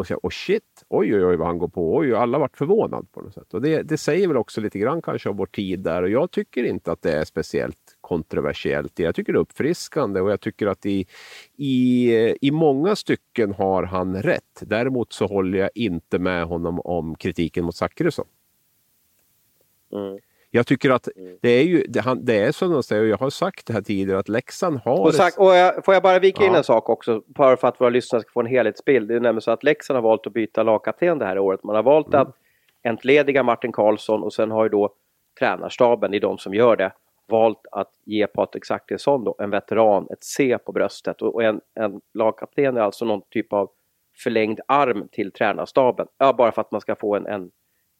och säga oh shit, oj oj oj vad han går på. Oj, alla varit förvånade på något sätt. Och det, det säger väl också lite grann kanske om vår tid där och jag tycker inte att det är speciellt kontroversiellt. Jag tycker det är uppfriskande och jag tycker att i, i, i många stycken har han rätt. Däremot så håller jag inte med honom om kritiken mot Zachrisson. Mm. Jag tycker att mm. det är ju, det, det är som de säger, och jag har sagt det här tidigare, att Leksand har...
Och, sagt, och jag, får jag bara vika in en sak också, bara för att våra lyssnare ska få en helhetsbild. Det är nämligen så att Leksand har valt att byta lagkapten det här året. Man har valt mm. att entlediga Martin Karlsson och sen har ju då tränarstaben, det är de som gör det, valt att ge Patrik Zackrisson då, en veteran, ett C på bröstet. Och en, en lagkapten är alltså någon typ av förlängd arm till tränarstaben. Ja, bara för att man ska få en, en,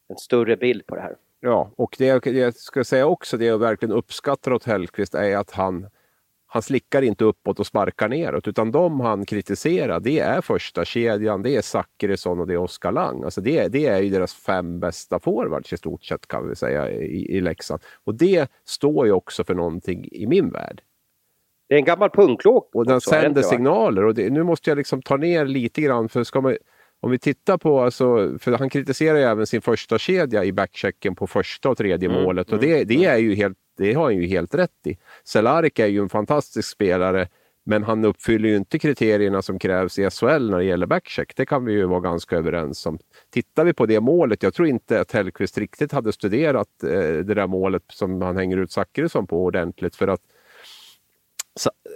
en större bild på det här.
Ja, och det jag ska säga också, det jag verkligen uppskattar åt Hellkvist är att han, han slickar inte uppåt och sparkar neråt, utan de han kritiserar, det är första kedjan, det är Zachrisson och det är Oskar Lang. Alltså det, det är ju deras fem bästa forwards i stort sett kan vi säga i, i Leksand. Och det står ju också för någonting i min värld.
Det är en gammal punklåg.
Och den sänder signaler. Och det, nu måste jag liksom ta ner lite grann, för ska man om vi tittar på, alltså, för han kritiserar ju även sin första kedja i backchecken på första och tredje mm, målet och det, mm, det, mm. är ju helt, det har han ju helt rätt i. Cehlarik är ju en fantastisk spelare men han uppfyller ju inte kriterierna som krävs i SHL när det gäller backcheck. Det kan vi ju vara ganska överens om. Tittar vi på det målet, jag tror inte att Hellkvist riktigt hade studerat eh, det där målet som han hänger ut Zachrisson på ordentligt för att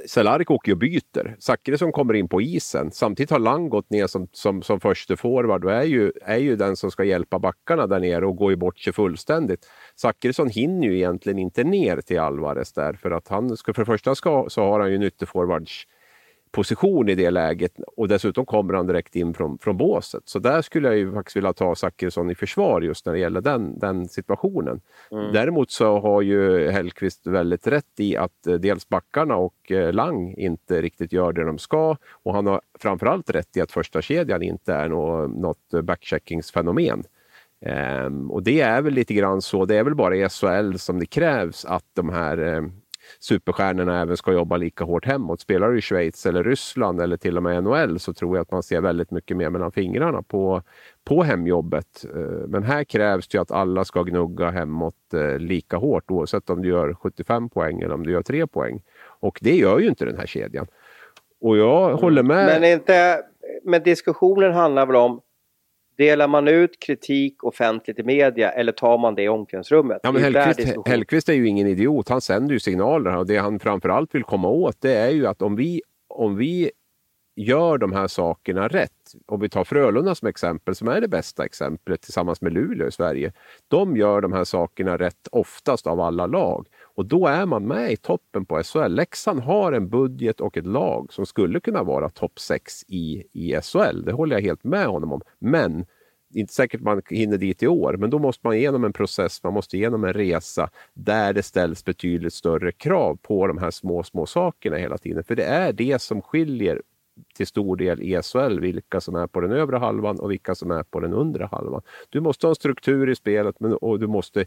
Cehlarik åker och byter. Zachrisson kommer in på isen. Samtidigt har Lang gått ner som, som, som första forward och är ju, är ju den som ska hjälpa backarna där nere och går ju bort sig fullständigt. Zachrisson hinner ju egentligen inte ner till Alvarez där för att han ska, för det första ska, så har han ju en ytterforwards position i det läget och dessutom kommer han direkt in från, från båset. Så där skulle jag ju faktiskt vilja ta Zachrisson i försvar just när det gäller den, den situationen. Mm. Däremot så har ju Hellqvist väldigt rätt i att eh, dels backarna och eh, Lang inte riktigt gör det de ska och han har framförallt rätt i att första kedjan inte är något, något backcheckingsfenomen. Um, och det är väl lite grann så, det är väl bara i SHL som det krävs att de här um, superstjärnorna även ska jobba lika hårt hemåt. Spelar du i Schweiz eller Ryssland eller till och med NHL så tror jag att man ser väldigt mycket mer mellan fingrarna på, på hemjobbet. Eh, men här krävs det att alla ska gnugga hemåt eh, lika hårt oavsett om du gör 75 poäng eller om du gör 3 poäng. Och det gör ju inte den här kedjan. Och jag mm. håller med.
Men, inte, men diskussionen handlar väl om Delar man ut kritik offentligt i media eller tar man det i omklädningsrummet?
Ja, men Hellqvist, Hellqvist är ju ingen idiot. Han sänder ju signaler och det han framförallt vill komma åt det är ju att om vi, om vi gör de här sakerna rätt. Om vi tar Frölunda som exempel, som är det bästa exemplet tillsammans med Luleå i Sverige. De gör de här sakerna rätt oftast av alla lag. Och då är man med i toppen på SHL. Leksand har en budget och ett lag som skulle kunna vara topp 6 i, i SHL. Det håller jag helt med honom om. Men inte säkert man hinner dit i år, men då måste man igenom en process, man måste igenom en resa där det ställs betydligt större krav på de här små, små sakerna hela tiden. För det är det som skiljer till stor del i SHL vilka som är på den övre halvan och vilka som är på den undre halvan. Du måste ha en struktur i spelet men, och du måste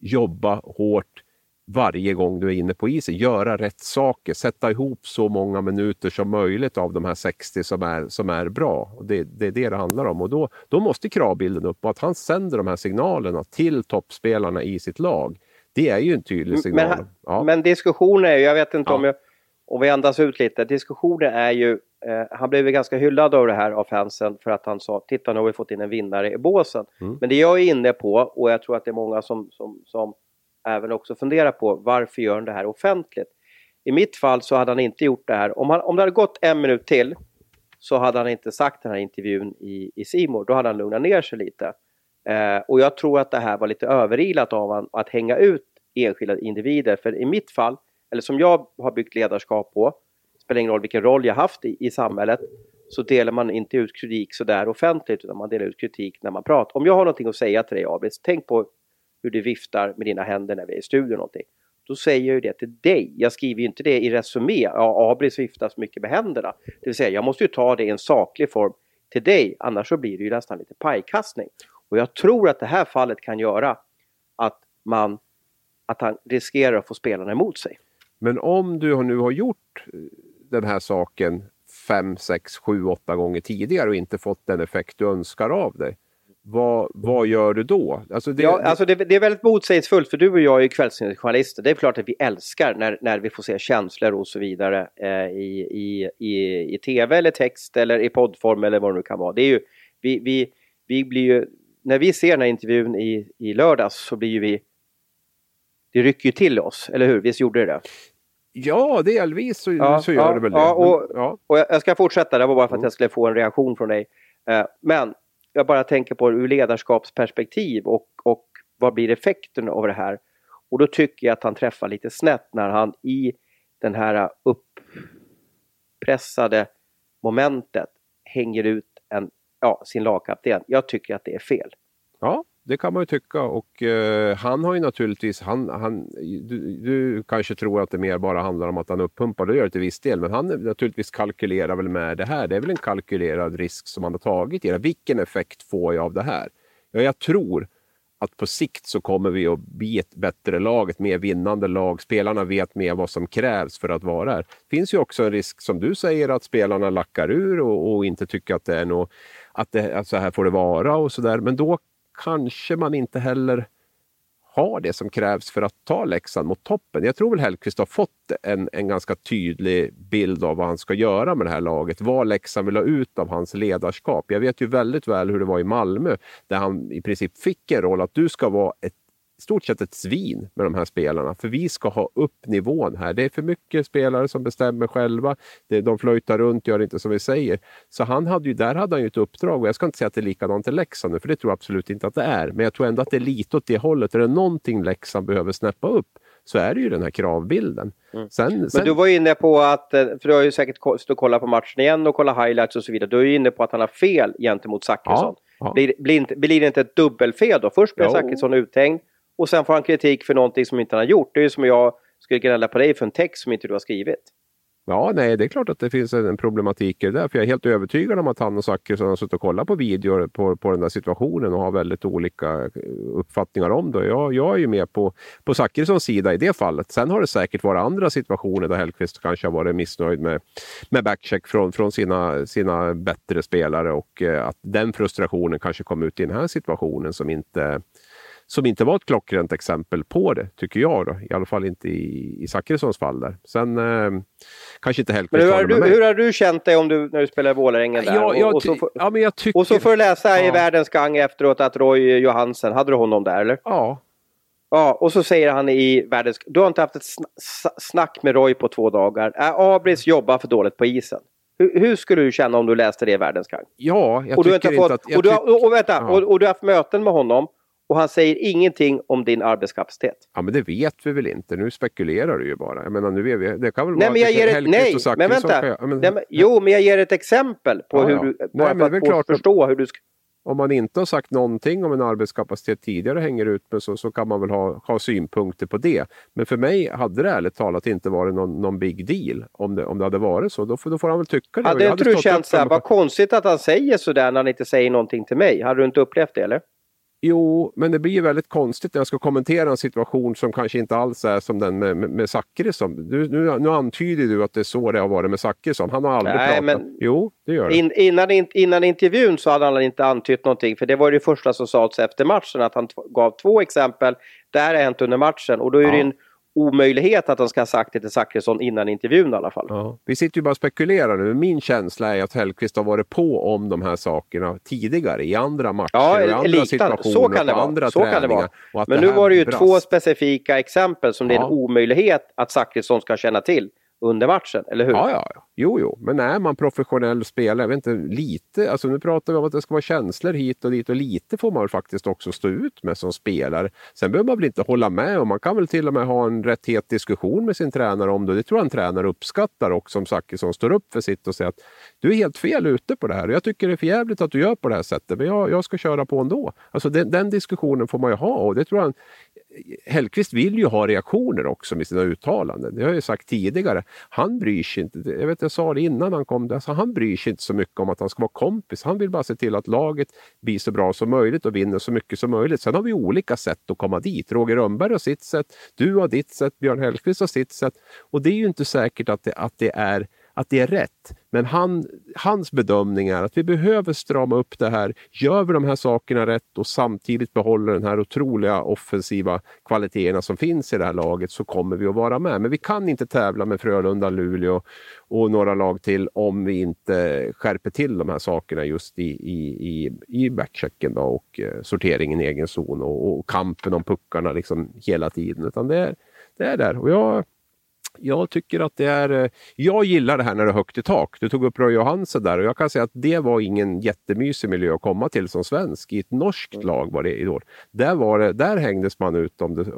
jobba hårt varje gång du är inne på isen. Göra rätt saker, sätta ihop så många minuter som möjligt av de här 60 som är, som är bra. Det, det är det det handlar om och då, då måste kravbilden upp och att han sänder de här signalerna till toppspelarna i sitt lag. Det är ju en tydlig signal.
Men, ja. men diskussionen är ju, jag vet inte ja. om jag, om vi andas ut lite, diskussionen är ju, eh, han blev ju ganska hyllad av det här av fansen för att han sa titta nu har vi fått in en vinnare i båsen. Mm. Men det jag är inne på och jag tror att det är många som, som, som även också fundera på varför gör han det här offentligt? I mitt fall så hade han inte gjort det här. Om, han, om det hade gått en minut till så hade han inte sagt den här intervjun i, i Simor. Då hade han lugnat ner sig lite. Eh, och jag tror att det här var lite överilat av honom att hänga ut enskilda individer. För i mitt fall, eller som jag har byggt ledarskap på, spelar ingen roll vilken roll jag haft i, i samhället, så delar man inte ut kritik sådär offentligt utan man delar ut kritik när man pratar. Om jag har någonting att säga till dig Abis, tänk på hur du viftar med dina händer när vi är i studion någonting. Då säger jag ju det till dig. Jag skriver ju inte det i resumé. Ja, Abris viftar så mycket med händerna. Det vill säga, jag måste ju ta det i en saklig form till dig. Annars så blir det ju nästan lite pajkastning. Och jag tror att det här fallet kan göra att man att han riskerar att få spelarna emot sig.
Men om du nu har gjort eh, den här saken fem, sex, sju, åtta gånger tidigare och inte fått den effekt du önskar av dig vad, vad gör du då?
Alltså det, ja, alltså det, det är väldigt motsägelsefullt för du och jag är ju kvällstidningsjournalister. Det är klart att vi älskar när, när vi får se känslor och så vidare eh, i, i, i, i tv eller text eller i poddform eller vad det nu kan vara. Det är ju, vi, vi, vi blir ju, när vi ser den här intervjun i, i lördags så blir ju vi det rycker ju till oss, eller hur? Visst gjorde det det?
Ja, delvis så, ja, så gör
ja,
det väl det.
Ja, och, ja. och jag ska fortsätta, det var bara för att jag skulle få en reaktion från dig. Eh, men jag bara tänker på ur ledarskapsperspektiv och, och vad blir effekten av det här? Och då tycker jag att han träffar lite snett när han i den här uppressade momentet hänger ut en, ja, sin lagkapten. Jag tycker att det är fel.
Ja, det kan man ju tycka och eh, han har ju naturligtvis, han, han, du, du, kanske tror att det mer bara handlar om att han uppumpar, det gör det till viss del, men han naturligtvis kalkylerar väl med det här. Det är väl en kalkylerad risk som han har tagit i det. Vilken effekt får jag av det här? Ja, jag tror att på sikt så kommer vi att bli ett bättre lag, ett mer vinnande lag. Spelarna vet mer vad som krävs för att vara här. Det finns ju också en risk, som du säger, att spelarna lackar ur och, och inte tycker att det är något att, det, att så här får det vara och sådär. Men då kanske man inte heller har det som krävs för att ta Leksand mot toppen. Jag tror väl Hellkvist har fått en, en ganska tydlig bild av vad han ska göra med det här laget. Vad Leksand vill ha ut av hans ledarskap. Jag vet ju väldigt väl hur det var i Malmö där han i princip fick en roll att du ska vara ett stort sett ett svin med de här spelarna. För vi ska ha upp nivån här. Det är för mycket spelare som bestämmer själva. De flöjtar runt, gör inte som vi säger. Så han hade ju, där hade han ju ett uppdrag. Och jag ska inte säga att det är likadant i Leksand nu, för det tror jag absolut inte att det är. Men jag tror ändå att det är lite åt det hållet. Är det någonting Leksand behöver snäppa upp så är det ju den här kravbilden.
Mm. Sen, Men du var inne på att, eh, för du har ju säkert stått och kollat på matchen igen och kollat highlights och så vidare. Du är ju inne på att han har fel gentemot Zachrisson. Ja, ja. Blir, blir, inte, blir det inte ett dubbelfel då? Först blir Zachrisson uthängd och sen får han kritik för någonting som inte han har gjort. Det är ju som jag skulle gnälla på dig för en text som inte du har skrivit.
Ja, nej, det är klart att det finns en problematik i det där. För jag är helt övertygad om att han och Zachrisson har suttit och kollat på videor på, på den där situationen och har väldigt olika eh, uppfattningar om det. Jag, jag är ju med på, på Zachrissons sida i det fallet. Sen har det säkert varit andra situationer där Hellkvist kanske har varit missnöjd med, med backcheck från, från sina, sina bättre spelare och eh, att den frustrationen kanske kom ut i den här situationen som inte som inte var ett klockrent exempel på det, tycker jag. Då. I alla fall inte i, i Zachrissons fall. Där. Sen eh, kanske inte Hellkvist
Men hur har, du, hur har du känt dig om du, när du spelar i Vålerengen? Där?
Ja, och, och, så får, ja, men jag tycker,
och så får du läsa ja. i Världens Gang efteråt att Roy Johansen, hade du honom där eller?
Ja.
Ja, och så säger han i Världens Du har inte haft ett snack med Roy på två dagar. Är Abris jobbar för dåligt på isen? Hur, hur, skulle du känna om du läste det i Världens Gang?
Ja, jag och tycker inte, fått, att...
Och du, har, och, vänta, ja. och, och, du har haft möten med honom och han säger ingenting om din arbetskapacitet.
Ja, men det vet vi väl inte. Nu spekulerar du ju bara. Jag menar, nu är vi, det kan väl
nej,
vara
men jag ger ett, Nej, men vänta. Jag, men, nej, men, jo, men jag ger ett exempel på ja, hur du... Bara nej, för att klart förstå hur du ska...
Om man inte har sagt någonting om en arbetskapacitet tidigare hänger ut med så, så kan man väl ha, ha synpunkter på det. Men för mig hade det ärligt talat inte varit någon, någon big deal om det, om det hade varit så. Då, då får han väl tycka det.
Hade inte du känt så här, vad konstigt att han säger sådär när han inte säger någonting till mig? Hade du inte upplevt det eller?
Jo, men det blir väldigt konstigt när jag ska kommentera en situation som kanske inte alls är som den med, med, med Zachrisson. Du, nu, nu antyder du att det är så det har varit med Zachrisson. Han har aldrig Nej, pratat. Men jo, det gör det.
In, innan, in, innan intervjun så hade han inte antytt någonting. För det var det första som sades efter matchen. Att han gav två exempel. Det här har hänt under matchen. Och då är ja. det en omöjlighet att de ska ha sagt det till Zachrisson innan intervjun i alla fall.
Ja. Vi sitter ju bara och spekulerar nu. Min känsla är att Hellqvist har varit på om de här sakerna tidigare i andra matcher, ja, i andra liknande. situationer, så kan det på vara. andra så träningar. Kan det
vara. Men nu var det ju brast. två specifika exempel som det är en omöjlighet att Zachrisson ska känna till under matchen, eller hur?
Ja, ja, ja. Jo, jo, men är man professionell spelare, jag vet inte, lite, alltså nu pratar vi om att det ska vara känslor hit och dit och lite får man väl faktiskt också stå ut med som spelare. Sen behöver man väl inte hålla med och man kan väl till och med ha en rätt het diskussion med sin tränare om det. Det tror jag en tränare uppskattar också om Zachrisson står upp för sitt och säger att du är helt fel ute på det här och jag tycker det är för jävligt att du gör på det här sättet men jag, jag ska köra på ändå. Alltså den, den diskussionen får man ju ha och det tror jag Hellqvist vill ju ha reaktioner också med sina uttalanden. Det har jag ju sagt tidigare. Han bryr sig inte. Jag, vet, jag sa det innan han kom. Alltså, han bryr sig inte så mycket om att han ska vara kompis. Han vill bara se till att laget blir så bra som möjligt och vinner så mycket som möjligt. Sen har vi olika sätt att komma dit. Roger Rönnberg har sitt sätt, du har ditt sätt, Björn Hellkvist har sitt sätt. Och det är ju inte säkert att det, att det är att det är rätt. Men han, hans bedömning är att vi behöver strama upp det här. Gör vi de här sakerna rätt och samtidigt behåller den här otroliga offensiva kvaliteterna som finns i det här laget så kommer vi att vara med. Men vi kan inte tävla med Frölunda, Luleå och några lag till om vi inte skärper till de här sakerna just i, i, i, i backchecken då och eh, sorteringen i egen zon och, och kampen om puckarna liksom hela tiden. Utan det är, det är där. Och jag, jag tycker att det är... Eh, jag gillar det här när det är högt i tak. Du tog upp Roy Johansen där och jag kan säga att det var ingen jättemysig miljö att komma till som svensk. I ett norskt mm. lag var det i år. Där, var det, där hängdes man ut om, det,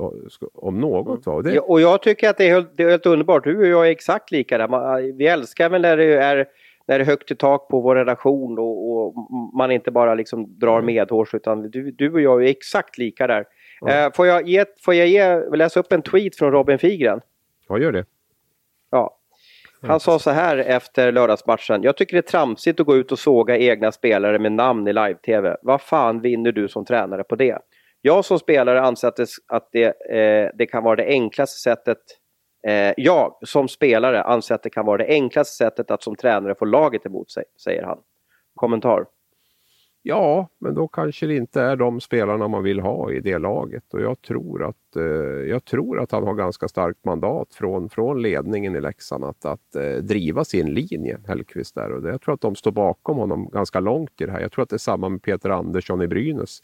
om något. Mm.
Det... Ja, och jag tycker att det är helt, det är helt underbart. Du och jag är exakt lika där. vi älskar väl när det är när det är högt i tak på vår redaktion och, och man inte bara liksom drar mm. medhårs utan du, du och jag är exakt lika där. Mm. Eh, får, jag ge, får jag ge, läsa upp en tweet från Robin Figren?
Ja, gör det.
Ja. Han sa så här efter lördagsmatchen. Jag tycker det är tramsigt att gå ut och såga egna spelare med namn i live-tv. Vad fan vinner du som tränare på det? Jag som spelare anser att det, att det, eh, det kan vara det enklaste sättet eh, jag som spelare anser att det kan vara det enklaste sättet att som tränare få laget emot sig, säger han. Kommentar?
Ja, men då kanske det inte är de spelarna man vill ha i det laget. Och jag tror att, eh, jag tror att han har ganska starkt mandat från, från ledningen i Leksand att, att eh, driva sin linje, Hellkvist. Där. Och det, jag tror att de står bakom honom ganska långt i det här. Jag tror att det är samma med Peter Andersson i Brynäs.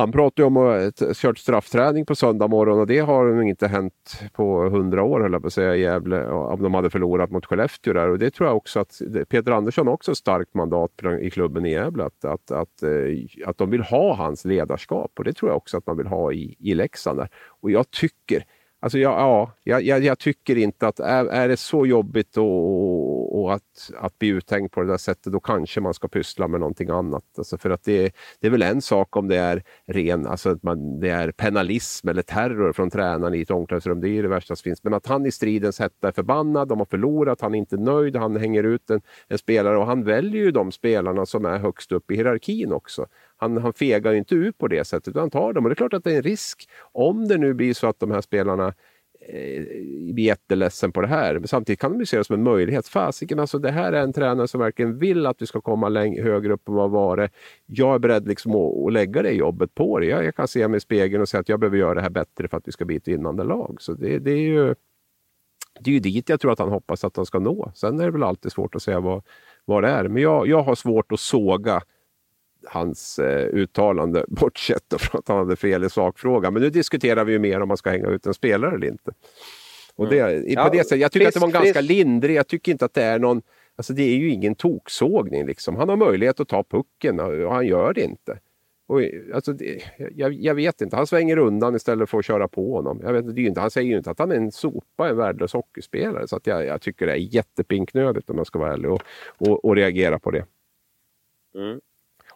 Han pratar ju om att ha kört straffträning på söndag morgon och det har nog inte hänt på hundra år, höll jag på att säga, i Gävle, om de hade förlorat mot Skellefteå där. Och det tror jag också att Peter Andersson har också starkt mandat i klubben i Gävle, att, att, att, eh, att de vill ha hans ledarskap och det tror jag också att man vill ha i, i Leksand. Där. Och jag tycker Alltså ja, ja jag, jag, tycker inte att är, är det så jobbigt och, och, att, att bli uthängd på det där sättet, då kanske man ska pyssla med någonting annat. Alltså för att det, det är väl en sak om det är ren, alltså att man, det är penalism eller terror från tränaren i ett omklädningsrum, det är det värsta som finns. Men att han i stridens hetta är förbannad, de har förlorat, han är inte nöjd, han hänger ut en, en spelare och han väljer ju de spelarna som är högst upp i hierarkin också han, han fegar inte ut på det sättet, utan tar dem. Och det är klart att det är en risk om det nu blir så att de här spelarna Eh, blir jätteledsen på det här. Men samtidigt kan de ju se det som en möjlighet. Fasiken, alltså det här är en tränare som verkligen vill att vi ska komma längre, högre upp än vad var det. Jag är beredd liksom att, att lägga det jobbet på dig. Jag, jag, kan se mig i spegeln och säga att jag behöver göra det här bättre för att vi ska bli ett vinnande lag. Så det, det, är ju det är ju dit jag tror att han hoppas att han ska nå. Sen är det väl alltid svårt att säga vad, vad det är. Men jag, jag har svårt att såga hans eh, uttalande, bortsett från att han hade fel i sakfrågan. Men nu diskuterar vi ju mer om man ska hänga ut en spelare eller inte. Och det, mm. ja, på det sättet, jag tycker frisk, att det var ganska frisk. lindrig, jag tycker inte att det är någon Alltså det är ju ingen toksågning liksom. Han har möjlighet att ta pucken och han gör det inte. Och, alltså, det, jag, jag, vet inte, han svänger undan istället för att köra på honom. Jag vet, det är inte, han säger ju inte att han är en sopa, en värdelös hockeyspelare. Så att jag, jag tycker det är jättepinknödigt om jag ska vara ärlig och, och, och reagera på det. Mm.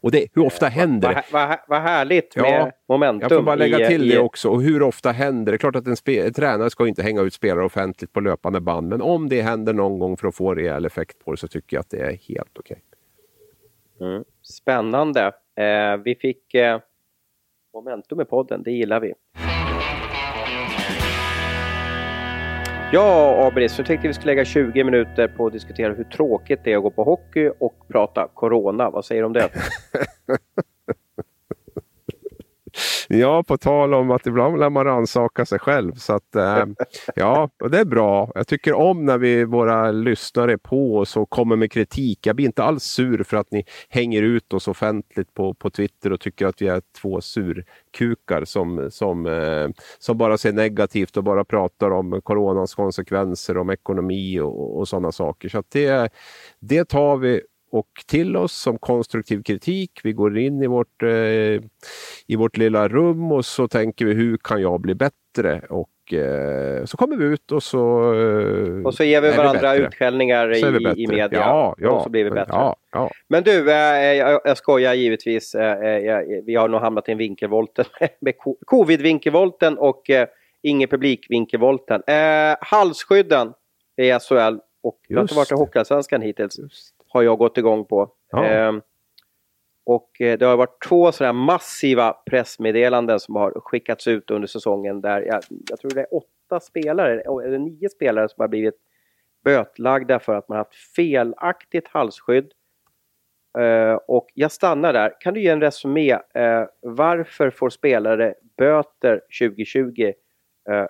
Och det, hur ofta händer
det? Vad, vad, vad härligt med ja, momentum.
Jag får bara lägga till i, det också. Och hur ofta händer det? Det är klart att en, spe, en tränare ska inte hänga ut spelare offentligt på löpande band. Men om det händer någon gång för att få rejäl effekt på det så tycker jag att det är helt okej.
Okay. Mm. Spännande. Eh, vi fick eh, momentum i podden, det gillar vi. Ja, Abris, nu tänkte vi skulle lägga 20 minuter på att diskutera hur tråkigt det är att gå på hockey och prata Corona. Vad säger du om det?
Ja, på tal om att ibland lär man rannsaka sig själv. Så att, eh, ja, och det är bra. Jag tycker om när vi, våra lyssnare är på oss och kommer med kritik. Jag blir inte alls sur för att ni hänger ut oss offentligt på, på Twitter och tycker att vi är två surkukar som, som, eh, som bara ser negativt och bara pratar om coronans konsekvenser, om ekonomi och, och sådana saker. Så det, det tar vi och till oss som konstruktiv kritik. Vi går in i vårt, eh, i vårt lilla rum och så tänker vi hur kan jag bli bättre? Och eh, så kommer vi ut och så
eh, Och så ger vi varandra vi utskällningar i, i media.
Ja, ja,
och så blir vi bättre.
Ja, ja.
Men du, eh, jag, jag skojar givetvis. Vi har nog hamnat i en vinkelvolten med covid-vinkelvolten och ingen publik-vinkelvolten. Halsskydden i SHL och Just. det har inte varit i Hockeyallsvenskan hittills. Just har jag gått igång på. Ja. Ehm, eh, och det har varit två sådana massiva pressmeddelanden som har skickats ut under säsongen där jag, jag tror det är åtta spelare, eller nio spelare som har blivit bötlagda för att man haft felaktigt halsskydd. Uh, och jag stannar där. Kan du ge en resumé? Uh, varför får spelare böter 2020 Eh,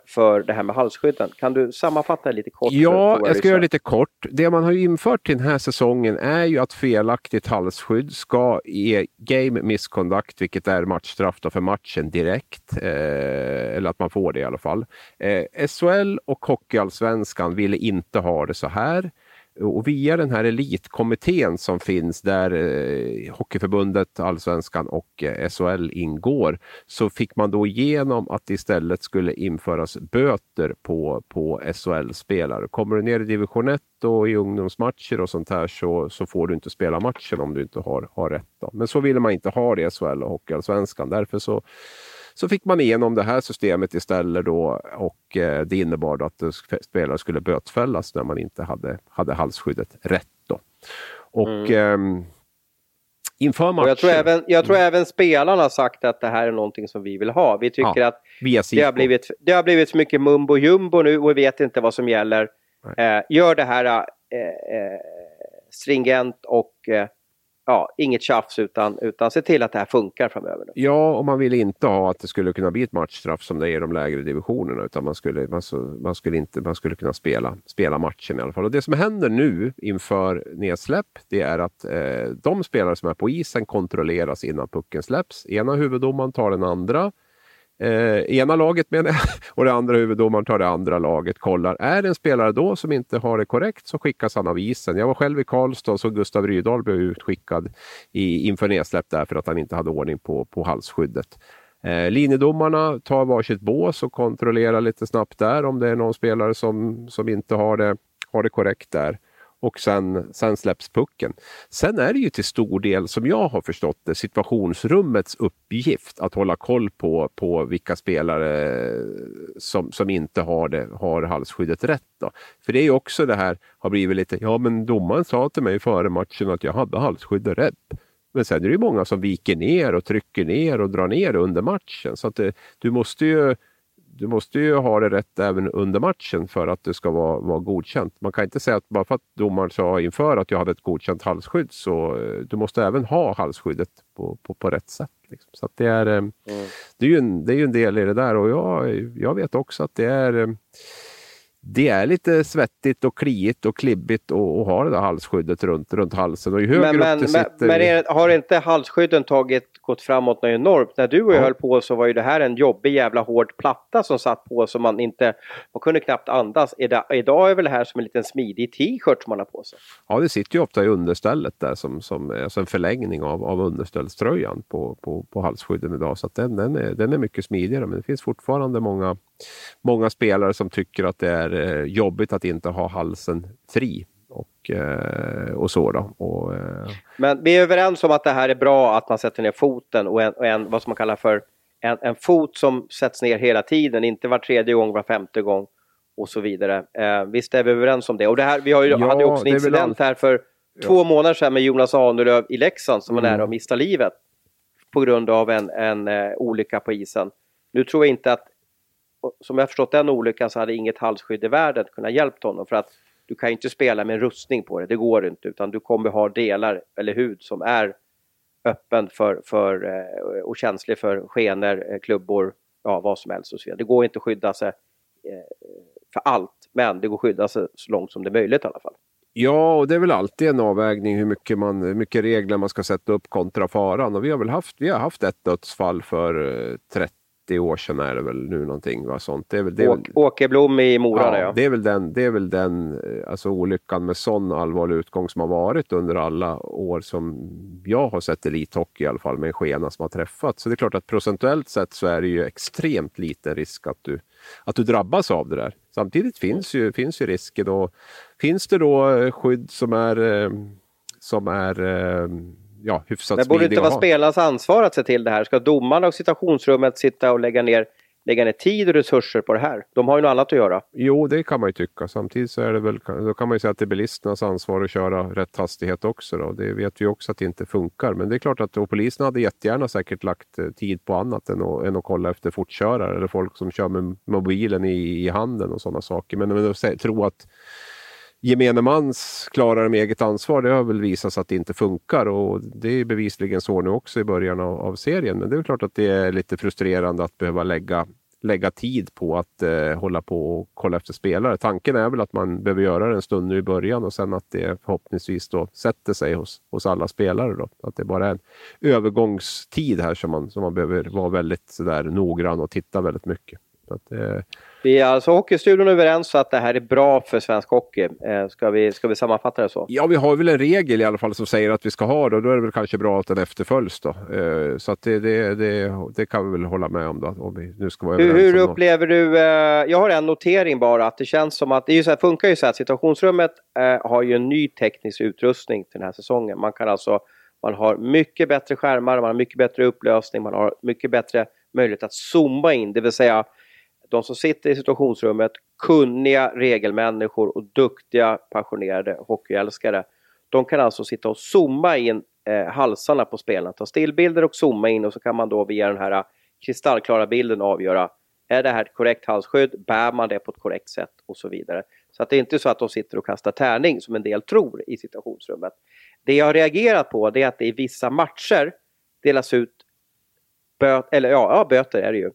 för det här med halsskydden. Kan du sammanfatta lite kort?
Ja, jag ska göra lite kort. Det man har infört till den här säsongen är ju att felaktigt halsskydd ska ge game misconduct, vilket är matchstraff för matchen direkt. Eh, eller att man får det i alla fall. Eh, SHL och Hockeyallsvenskan ville inte ha det så här. Och via den här elitkommittén som finns där eh, Hockeyförbundet, Allsvenskan och eh, SHL ingår så fick man då igenom att det istället skulle införas böter på, på SHL-spelare. Kommer du ner i division 1 och i ungdomsmatcher och sånt här så, så får du inte spela matchen om du inte har, har rätt. Då. Men så ville man inte ha det i SHL och Hockeyallsvenskan. Därför så så fick man igenom det här systemet istället då och eh, det innebar att spelare skulle bötfällas när man inte hade, hade halsskyddet rätt. Då. Och mm. eh, inför matchen...
jag, tror även, jag tror mm. även spelarna har sagt att det här är någonting som vi vill ha. Vi tycker ja, att det har, blivit, det har blivit för mycket mumbo jumbo nu och vi vet inte vad som gäller. Eh, gör det här eh, eh, stringent och eh, ja, inget tjafs utan, utan se till att det här funkar framöver.
Ja, och man vill inte ha att det skulle kunna bli ett matchstraff som det är i de lägre divisionerna utan man skulle, man, man skulle, inte, man skulle kunna spela, spela matchen i alla fall. Och det som händer nu inför nedsläpp det är att eh, de spelare som är på isen kontrolleras innan pucken släpps. Ena huvuddomaren tar den andra Eh, ena laget menar jag, och det andra huvuddomaren tar det andra laget, kollar. Är det en spelare då som inte har det korrekt så skickas han av isen. Jag var själv i Karlstad så Gustav Rydahl blev utskickad i, inför nedsläpp där för att han inte hade ordning på, på halsskyddet. Eh, linjedomarna tar varsitt bås och kontrollerar lite snabbt där om det är någon spelare som, som inte har det, har det korrekt där och sen, sen släpps pucken. Sen är det ju till stor del, som jag har förstått det, situationsrummets uppgift att hålla koll på, på vilka spelare som, som inte har, det, har halsskyddet rätt. Då. För det är ju också det här, har blivit lite, ja men domaren sa till mig före matchen att jag hade halsskyddet rätt. Men sen är det ju många som viker ner och trycker ner och drar ner under matchen. Så att det, du måste ju du måste ju ha det rätt även under matchen för att det ska vara, vara godkänt. Man kan inte säga att bara för att domaren sa inför att jag hade ett godkänt halsskydd så eh, du måste även ha halsskyddet på, på, på rätt sätt. Liksom. Så det, är, eh, mm. det, är ju en, det är en del i det där och jag, jag vet också att det är eh, det är lite svettigt och kliigt och klibbigt att ha det där halsskyddet runt, runt halsen. Och ju högre
men,
upp det sitter...
men är, har inte halsskydden tagit, gått framåt något enormt? När du och jag ja. höll på så var ju det här en jobbig jävla hård platta som satt på så man inte, man kunde knappt andas. Idag är väl det här som en liten smidig t-shirt som man har på sig?
Ja, det sitter ju ofta i understället där som, som alltså en förlängning av, av underställströjan på, på, på halsskydden idag. Så den, den, är, den är mycket smidigare men det finns fortfarande många många spelare som tycker att det är eh, jobbigt att inte ha halsen fri. Och, eh, och så då. Och, eh...
Men vi är överens om att det här är bra att man sätter ner foten och en, och en vad som man kallar för en, en, fot som sätts ner hela tiden, inte var tredje gång, var femte gång och så vidare. Eh, visst är vi överens om det? Och det här, vi har ju, ja, hade ju också en incident här för ja. två månader sedan med Jonas Ahnelöv i Leksand som mm. var nära att mista livet på grund av en, en uh, olycka på isen. Nu tror jag inte att som jag förstått den olyckan så hade inget halsskydd i världen kunnat hjälpt honom för att du kan ju inte spela med en rustning på det, det går inte utan du kommer ha delar eller hud som är öppen för, för, eh, och känslig för skenor, eh, klubbor, ja vad som helst och så vidare. Det går inte att skydda sig eh, för allt men det går att skydda sig så långt som det är möjligt i alla fall.
Ja, och det är väl alltid en avvägning hur mycket, man, hur mycket regler man ska sätta upp kontra faran. Och vi har väl haft, vi har haft ett dödsfall för 30 30 år sedan är det väl nu någonting. Va, sånt. Det är väl, det är väl,
Åkerblom i Mora
ja, ja. Det är väl den, det är väl den eh, alltså, olyckan med sån allvarlig utgång som har varit under alla år som jag har sett elithockey i alla fall med en skena som har träffat. Så det är klart att procentuellt sett så är det ju extremt liten risk att du, att du drabbas av det där. Samtidigt finns ju, finns ju risken och finns det då eh, skydd som är, eh, som är ja, hyfsat
Det borde inte vara spelarnas ansvar att se till det här. Ska domarna och situationsrummet sitta och lägga ner, lägga ner tid och resurser på det här? De har ju något annat att göra.
Jo, det kan man ju tycka. Samtidigt så är det väl, då kan man ju säga att det är bilisternas ansvar att köra rätt hastighet också. Då. Det vet vi också att det inte funkar. Men det är klart att och polisen hade jättegärna säkert lagt eh, tid på annat än att, än att kolla efter fortkörare eller folk som kör med mobilen i, i handen och sådana saker. Men, men att tro att gemene mans klarar med eget ansvar, det har väl visat sig att det inte funkar och det är bevisligen så nu också i början av, av serien. Men det är klart att det är lite frustrerande att behöva lägga, lägga tid på att eh, hålla på och kolla efter spelare. Tanken är väl att man behöver göra det en stund nu i början och sen att det förhoppningsvis då sätter sig hos, hos alla spelare. Då. Att det bara är en övergångstid här som man, som man behöver vara väldigt sådär noggrann och titta väldigt mycket. Så att, eh,
vi är alltså Hockeystudion överens om att det här är bra för svensk hockey. Eh, ska, vi, ska vi sammanfatta det så?
Ja, vi har väl en regel i alla fall som säger att vi ska ha det och då är det väl kanske bra att den efterföljs. Då. Eh, så att det, det, det, det, kan vi väl hålla med om. Då, om vi nu ska vara
hur hur upplever du, eh, jag har en notering bara, att det känns som att, det är ju så här, funkar ju så att situationsrummet har ju en ny teknisk utrustning till den här säsongen. Man kan alltså, man har mycket bättre skärmar, man har mycket bättre upplösning, man har mycket bättre möjlighet att zooma in, det vill säga de som sitter i situationsrummet, kunniga regelmänniskor och duktiga passionerade hockeyälskare. De kan alltså sitta och zooma in eh, halsarna på spelarna, ta stillbilder och zooma in och så kan man då via den här eh, kristallklara bilden avgöra är det här ett korrekt halsskydd? Bär man det på ett korrekt sätt? Och så vidare. Så att det är inte så att de sitter och kastar tärning som en del tror i situationsrummet. Det jag har reagerat på det är att det i vissa matcher delas ut böter, eller ja, ja, böter är det ju.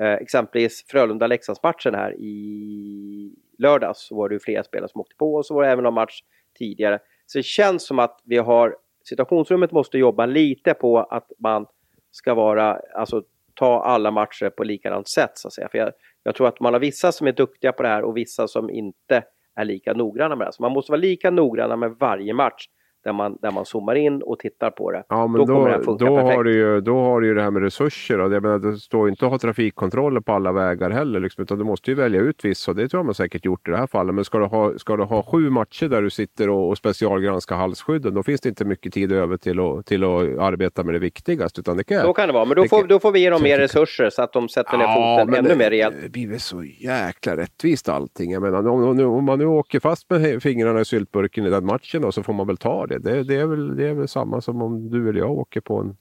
Eh, exempelvis Frölunda-Leksandsmatchen här i lördags så var det ju flera spelare som åkte på och så var det även någon match tidigare. Så det känns som att vi har, situationsrummet måste jobba lite på att man ska vara, alltså ta alla matcher på likadant sätt så att säga. För jag, jag tror att man har vissa som är duktiga på det här och vissa som inte är lika noggranna med det. Så man måste vara lika noggranna med varje match där man, där man zoomar in och tittar på det.
Ja, men då, då, det då har, du ju, då har du ju det här med resurser. Och jag menar, det står inte att ha trafikkontroller på alla vägar heller. Liksom, utan du måste ju välja ut vissa det tror jag man säkert gjort i det här fallet. Men ska du ha, ska du ha sju matcher där du sitter och, och specialgranskar halsskydden då finns det inte mycket tid över till att, till att arbeta med det viktigaste. Utan det kan,
då kan det vara, men då, får, då får vi ge dem mer resurser så att de sätter ner ja, foten ännu det, mer rejält.
Det blir väl så jäkla rättvist allting. Jag menar, om, om, man nu åker fast med fingrarna i syltburken i den matchen då, så får man väl ta det. Det, det är väl det är väl samma som om du eller jag åker på en,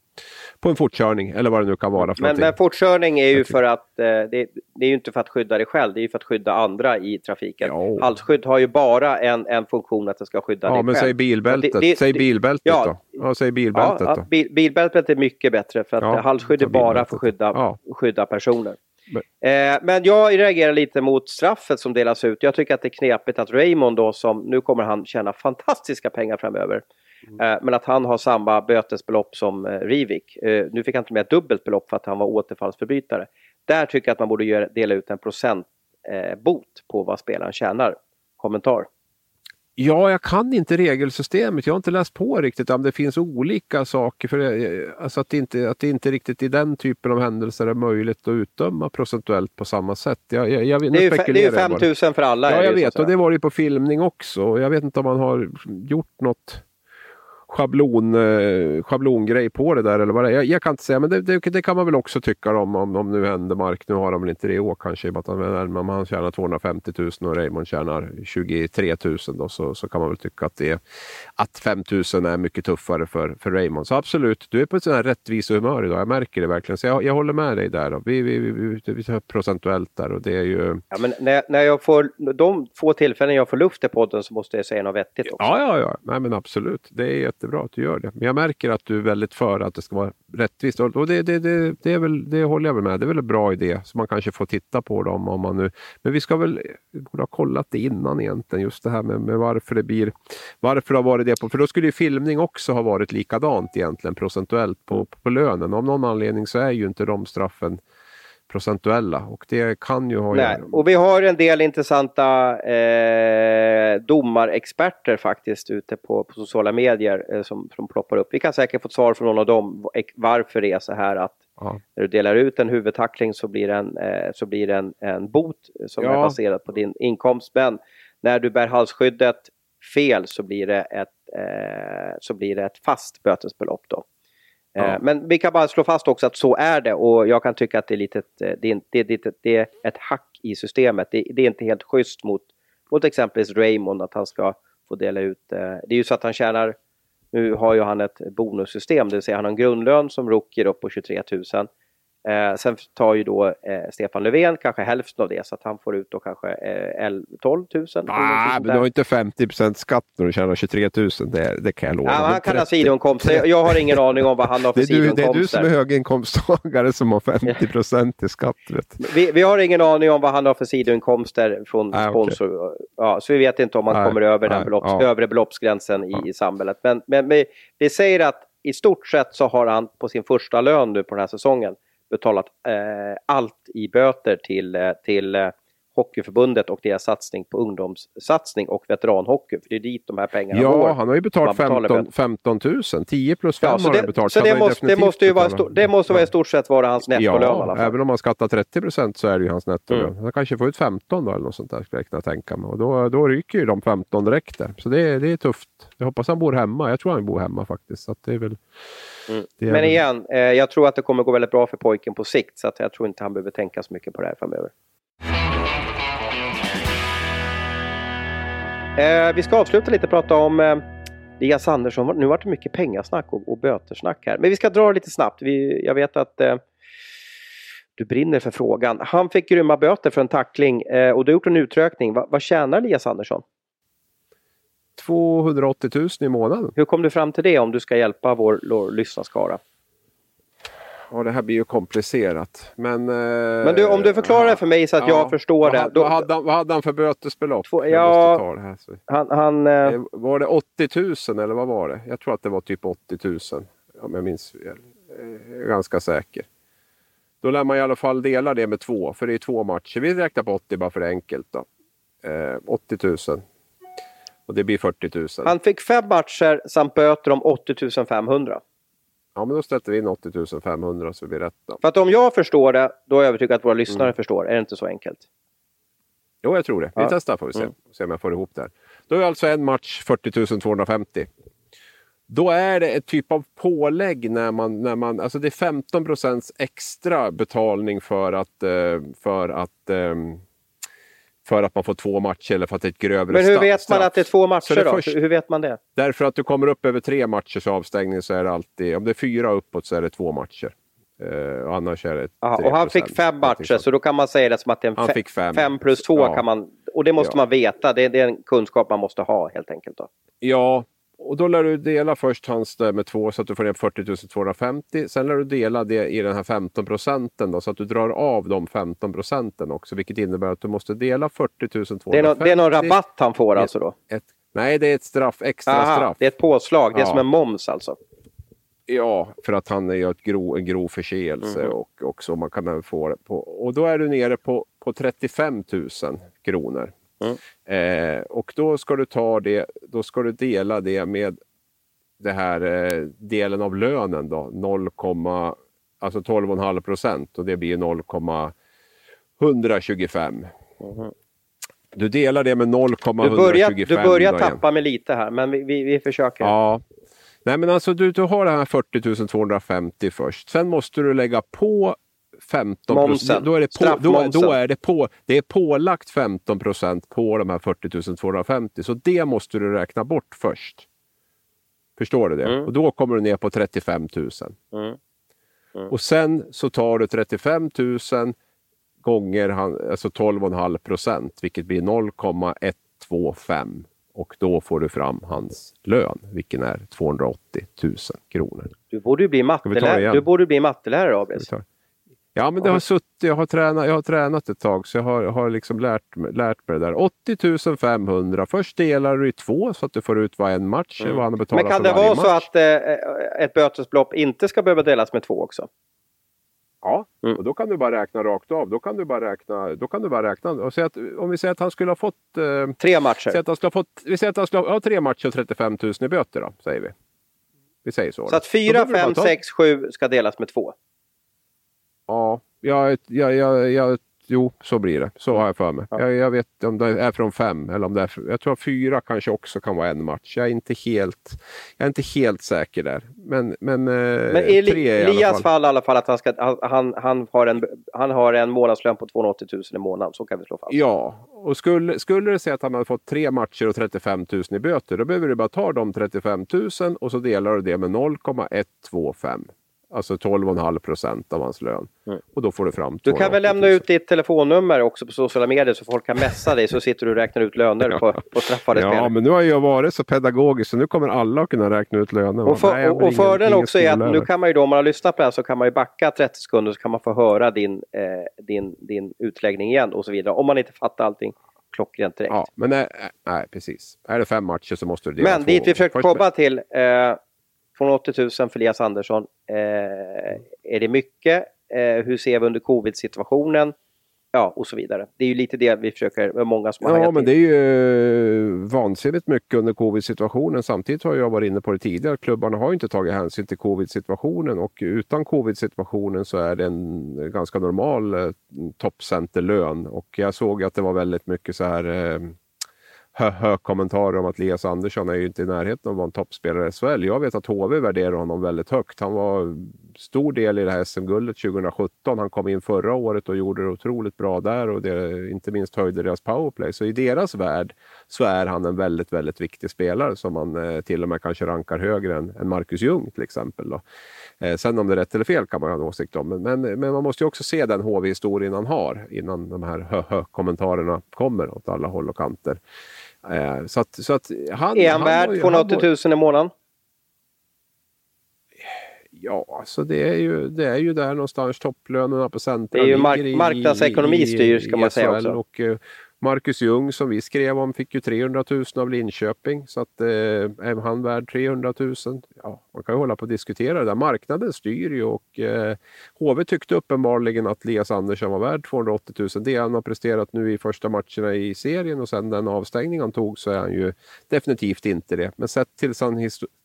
på en fortkörning eller vad det nu kan vara.
För men, men fortkörning är ju för att, eh, det, det, är ju inte för att skydda dig själv, det är ju för att skydda andra i trafiken. Ja. Halsskydd har ju bara en, en funktion att det ska skydda
ja,
dig själv.
Ja, men säg bilbältet, det, det, säg bilbältet ja, då. Ja, säg bilbältet ja, då.
Bil, bilbältet är mycket bättre för att ja, halsskydd är bara för att skydda, ja. skydda personer. Men. Eh, men jag reagerar lite mot straffet som delas ut. Jag tycker att det är knepigt att Raymond då som, nu kommer han tjäna fantastiska pengar framöver. Mm. Eh, men att han har samma bötesbelopp som eh, Rivik. Eh, nu fick han inte med ett dubbelt belopp för att han var återfallsförbrytare. Där tycker jag att man borde dela ut en procentbot på vad spelaren tjänar. Kommentar?
Ja, jag kan inte regelsystemet. Jag har inte läst på riktigt om det finns olika saker. För det, alltså att, det inte, att det inte riktigt i den typen av händelser är möjligt att utdöma procentuellt på samma sätt. Jag, jag, jag,
det, är ju, det är 5000 för alla.
Ja, jag vet och det var ju på filmning också. Jag vet inte om man har gjort något schablon, eh, schablongrej på det där eller vad det är. Jag, jag kan inte säga men det, det, det, kan man väl också tycka om, om, om nu händer Mark. Nu har de väl inte det i år kanske att han, han tjänar 250 000 och Raymond tjänar 23 000 då, så, så kan man väl tycka att, det, att 5 000 är mycket tuffare för, för Raymond. Så absolut, du är på ett sånt här rättvisehumör idag. Jag märker det verkligen. Så jag, jag håller med dig där. Då. Vi, vi, vi, vi, vi procentuellt där och det är ju...
Ja, men när, när jag får de få tillfällen jag får luft i podden så måste jag säga något vettigt också.
Ja, ja, ja. Nej, men absolut. Det är jättebra att du gör det. Men jag märker att du är väldigt för att det ska vara rättvist. Och det, det, det, det, är väl, det håller jag väl med. Det är väl en bra idé. Så man kanske får titta på dem om man nu... Men vi ska väl borde ha kollat det innan egentligen. Just det här med, med varför det blir... Varför det har varit det. På, för då skulle ju filmning också ha varit likadant egentligen procentuellt på, på, på lönen. Av någon anledning så är ju inte de straffen procentuella och det kan ju ha
Nej. Och vi har en del intressanta eh, domarexperter faktiskt ute på, på sociala medier eh, som, som ploppar upp. Vi kan säkert få svar från någon av dem varför det är så här att ja. när du delar ut en huvudtackling så blir det en, eh, så blir en, en bot som ja. är baserad på din inkomst. Men när du bär halsskyddet fel så blir det ett, eh, så blir det ett fast bötesbelopp. Då. Ja. Eh, men vi kan bara slå fast också att så är det och jag kan tycka att det är, lite, eh, det är, det, det, det är ett hack i systemet. Det, är inte helt schysst mot, mot exempelvis Raymond att han ska få dela ut. Eh, det är ju så att han tjänar, nu har ju han ett bonussystem, det vill säga han har en grundlön som rookie upp på 23 000. Eh, sen tar ju då eh, Stefan Löfven kanske hälften av det så att han får ut då kanske eh, 12 000.
Ah, men du har inte 50 skatt när du tjänar 23 000. Det, det kan jag lova.
Ja, han kan ha sidoinkomster. Jag har ingen aning om vad han har för sidoinkomster.
Det är du som är höginkomsttagare som har 50 procent i skatt.
Vi, vi, har ingen aning om vad han har för sidoinkomster från ah, sponsor. Okay. Ja, så vi vet inte om han ah, kommer över den belopps, ah. övre beloppsgränsen i, i samhället. Men, men vi, vi säger att i stort sett så har han på sin första lön nu på den här säsongen betalat eh, allt i böter till, eh, till eh, Hockeyförbundet och deras satsning på ungdomssatsning och veteranhockey. För det är dit de här pengarna
ja, går. Ja, han har ju betalt 15, 15 000. 10 plus 5 ja, har han betalt.
Så det måste, det måste, ju vara, stor, det måste vara i stort sett vara hans nettolön ja,
även om han skattar 30 procent så är det ju hans nettolön. Mm. Han kanske får ut 15 då eller något sånt där skulle jag kunna tänka mig. Och då, då ryker ju de 15 direkt där. Så det, det är tufft. Jag hoppas han bor hemma. Jag tror han bor hemma faktiskt. Så det är väl...
Mm. Men igen, eh, jag tror att det kommer gå väldigt bra för pojken på sikt så jag tror inte han behöver tänka så mycket på det här framöver. Eh, vi ska avsluta lite och prata om eh, Elias Andersson. Nu vart det mycket pengasnack och, och bötersnack här. Men vi ska dra lite snabbt. Vi, jag vet att eh, du brinner för frågan. Han fick grymma böter för en tackling eh, och du har gjort en utrökning. Va, vad tjänar Elias Andersson?
280 000 i månaden.
Hur kom du fram till det om du ska hjälpa vår, vår lyssnarskara?
Ja, det här blir ju komplicerat. Men, eh,
Men du, om du förklarar det för mig så att
ja,
jag förstår
vad,
det. Då,
vad, hade han, vad hade han för bötesbelopp?
Två- ja,
det här,
han, han, eh,
Eh, Var det 80 000 eller vad var det? Jag tror att det var typ 80 000. Om jag minns fel. Jag är ganska säker. Då lär man i alla fall dela det med två, för det är två matcher. Vi räknar på 80 bara för det enkelt. Då. Eh, 80 000. Och det blir 40 000.
han fick fem matcher samt böter om 80 500.
Ja, men då stöter vi in 80 500 så blir rätt. Då.
För att om jag förstår det, då är jag övertygad att våra lyssnare
Mm.
förstår. Är det inte så enkelt?
Jo, jag tror det. Vi
Ja.
testar får vi se.
Mm.
se om jag får ihop det här. Då är alltså en match 40 250. Då är det ett typ av pålägg när man, när man alltså det är 15% extra betalning för att, eh, för att ehm, för att man får två matcher eller för att det är ett grövre
Men hur
sta-
vet man
straff.
att det är två matcher
det
då?
först-
Hur vet man det?
Därför att du kommer upp över tre matchers avstängning så är det alltid, om det är fyra uppåt så är det två matcher. Och annars är det
Aha,
3%,
och han fick fem matcher, så då kan man säga det som att det är en
Han
fe-
fick fem.
fem plus två
Ja.
kan man... Och det måste
Ja.
man veta. Det, det är en kunskap man måste ha helt enkelt. Då.
Ja, och då lär du dela först hans där med två så att du får ner 40 250. Sen lär du dela det i den här 15 procenten då, så att du drar av de 15 procenten också. Vilket innebär att du måste dela 40 250.
Det är, någon, det är någon rabatt han får alltså då?
Ett, nej, det är ett straff, extra
Aha,
straff.
det är ett påslag. Det är
Ja.
som en moms alltså?
Ja, för att han är ett grov, en grov förseelse
Mhm.
och, och så man kan även få det på. Och då är du nere på, på 35 000 kronor.
Mm.
Eh, och då ska du ta det, då ska du dela det med det här eh, delen av lönen då, 0, alltså 12,5 procent och det blir 0,125.
Mhm.
Du delar det med 0,125.
Du börjar, du börjar tappa mig lite här, men vi, vi, vi försöker.
Ja. Nej men alltså du, du har det här 40 250 först. Sen måste du lägga på 15
Momsen.
Då är det, på, då, då är det, på, det är pålagt 15 procent på de här 40 250. Så det måste du räkna bort först. Förstår du det?
Mm.
Och då kommer du ner på 35 000.
Mm.
Och sen så tar du 35 000 gånger alltså 12,5 procent, vilket blir 0,125. Och då får du fram hans lön, vilken är 280 000 kronor.
Du borde bli mattelärare, du borde bli mattelärare Abris.
Ja, men det har suttit, jag har tränat, jag har tränat ett tag så jag har, har liksom lärt, lärt mig det där. 80 500, först delar du i två så att du får ut vad en match är, vad han har betalat
Men kan det vara så att eh, ett bötesbelopp inte ska behöva delas med två också?
Ja,
Mm.
och då kan du bara räkna rakt av. Då kan du bara räkna, då kan du bara räkna. Och säga att, om vi säger att han skulle ha fått, eh,
Tre matcher.
att han skulle ha fått vi säger att han skulle ha ja, tre matcher och 35 000 i böter då, säger vi. Vi säger så.
Så att
Då
fyra,
behöver du
fem,
bara ta-
sex, sju ska delas med två.
Ja, jag, jag, jag, jag, jo, så blir det. Så har jag för mig.
Ja.
Jag, jag vet om det är från fem eller om det är... Jag tror att fyra kanske också kan vara en match. Jag är inte helt, jag är inte helt säker där. Men, men, eh,
Men Eli-
tre i alla fall.
fall i alla fall att han, ska, han, han, har en, han har en månadslön på 280 000 i månaden. Så kan vi slå fast.
Ja, och skulle, skulle det säga att han hade fått tre matcher och 35 000 i böter, då behöver du bara ta de 35 000 och så delar du det med 0,125. Alltså 12,5 procent av hans lön.
Mm.
Och då får du fram
Du kan
280
väl
000.
lämna ut ditt telefonnummer också på sociala medier så folk kan messa dig så sitter du och räknar ut löner på, på straffade
Ja,
spelare.
men nu har jag varit så pedagogisk så nu kommer alla att kunna räkna ut lönen.
Och, för,
Nej,
och, och fördelen också är att nu kan man ju då, om man har lyssnat på det här så kan man ju backa 30 sekunder så kan man få höra din, eh, din, din utläggning igen och så vidare. Om man inte fattar allting klockrent direkt.
Ja, men nej, nej, precis. Är det fem matcher så måste du dela
Men
två
dit vi
Först-
komma till, eh, från 80 000 för Elias Andersson. Eh, är det mycket? Eh, hur ser vi under covid-situationen? Ja, och så vidare. Det är ju lite det vi försöker, med många som har
Ja, men
in.
det är ju eh, vansinnigt mycket under covid-situationen. Samtidigt har jag varit inne på det tidigare. Klubbarna har inte tagit hänsyn till covid-situationen och utan covid-situationen så är det en ganska normal eh, toppcenterlön. Och jag såg att det var väldigt mycket så här eh, hö, hö kommentarer om att Elias Andersson är ju inte i närheten av att vara en toppspelare i SHL. Jag vet att HV värderar honom väldigt högt. Han var stor del i det här SM-guldet 2017. Han kom in förra året och gjorde det otroligt bra där och det, inte minst höjde deras powerplay. Så i deras värld så är han en väldigt, väldigt viktig spelare som man eh, till och med kanske rankar högre än, än Marcus Ljung till exempel. Då. Eh, sen om det är rätt eller fel kan man ha en åsikt om. Men, men, men man måste ju också se den HV-historien han har innan de här hö-hö-kommentarerna kommer åt alla håll och kanter. Eh, så att, så att
han, är han, han värd 280 000 i månaden?
Ja, alltså det är ju, det är ju där någonstans topplönerna på Centra
Det är ju mark marknadsekonomi styr ska man säga också.
Och, uh, Marcus Ljung som vi skrev om fick ju 300 000 av Linköping. Så att, eh, är han värd 300 000? Ja, man kan ju hålla på och diskutera det där. Marknaden styr ju och eh, HV tyckte uppenbarligen att Lias Andersson var värd 280 000. Det han har presterat nu i första matcherna i serien och sen den avstängning han tog så är han ju definitivt inte det. Men sett till,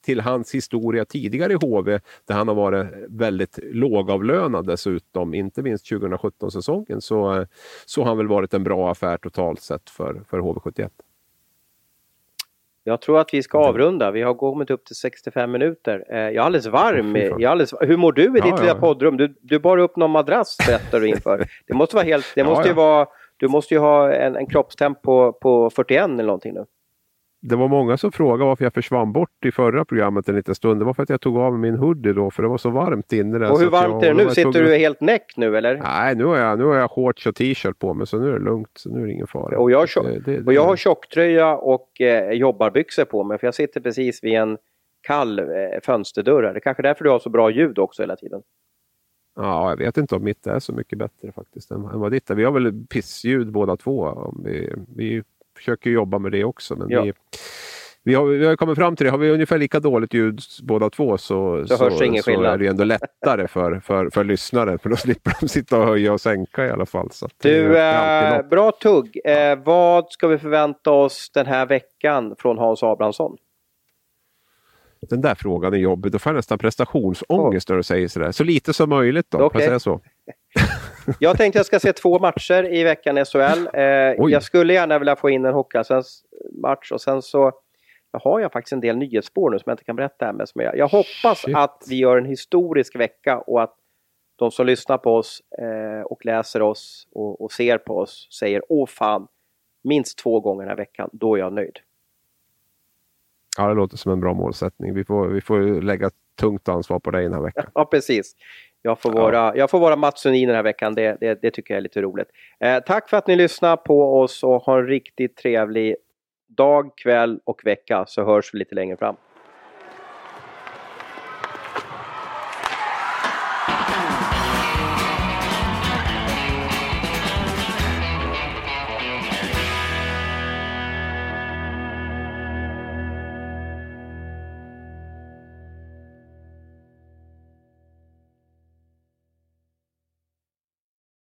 till hans historia tidigare i HV där han har varit väldigt lågavlönad dessutom, inte minst 2017-säsongen, så, så har han väl varit en bra affär totalt sett för, för HV71.
Jag tror att vi ska avrunda. Vi har kommit upp till 65 minuter. Eh, jag är alldeles varm. Jag är alldeles... Hur mår du i ditt ja, lilla poddrum? Du, du bar upp någon madrass berättar du inför. Det måste vara helt... Det måste ja, ju vara... Du måste ju ha en, en kroppstemp på, på 41 eller någonting nu
det var många som frågade varför jag försvann bort i förra programmet en liten stund. Det var för att jag tog av min hoodie då för det var så varmt inne där.
Och hur varmt jag, är det nu? Sitter du helt näck nu eller?
Nej, nu har jag, nu har jag shorts och t-shirt på mig så nu är det lugnt. Så nu är det ingen fara.
Och jag, det, det, och jag har tjocktröja och eh, jobbarbyxor på mig för jag sitter precis vid en kall eh, fönsterdörr. Det är kanske därför du har så bra ljud också hela tiden.
Ja, jag vet inte om mitt är så mycket bättre faktiskt än, än vad ditt är. Vi har väl pissljud båda två. Vi, vi försöker jobba med det också. Men ja. vi, vi, har, vi har kommit fram till det, har vi ungefär lika dåligt ljud båda två så,
så, så,
så är det ändå lättare för, för, för lyssnaren. För då slipper de sitta och höja och sänka i alla fall. Så
du, eh, bra tugg. Eh, vad ska vi förvänta oss den här veckan från Hans Abrahamsson?
Den där frågan är jobbig. Då får jag nästan prestationsångest när du säger sådär. Så lite som möjligt då. Okay. Säga så?
jag tänkte jag ska se två matcher i veckan i SHL. Eh, jag skulle gärna vilja få in en Hockeyallsvensk match och sen så har jag faktiskt en del nyhetsspår nu som jag inte kan berätta än. Men jag, jag hoppas Shit. att vi gör en historisk vecka och att de som lyssnar på oss eh, och läser oss och, och, ser på oss säger åh fan, minst två gånger den här veckan, då är jag nöjd.
Ja, det låter som en bra målsättning. Vi får, vi får lägga tungt ansvar på dig den här veckan.
Ja, precis. Jag får vara, ja. jag får vara Mats Sundin den här veckan, det, det, det, tycker jag är lite roligt. Eh, tack för att ni lyssnar på oss och ha en riktigt trevlig dag, kväll och vecka så hörs vi lite längre fram.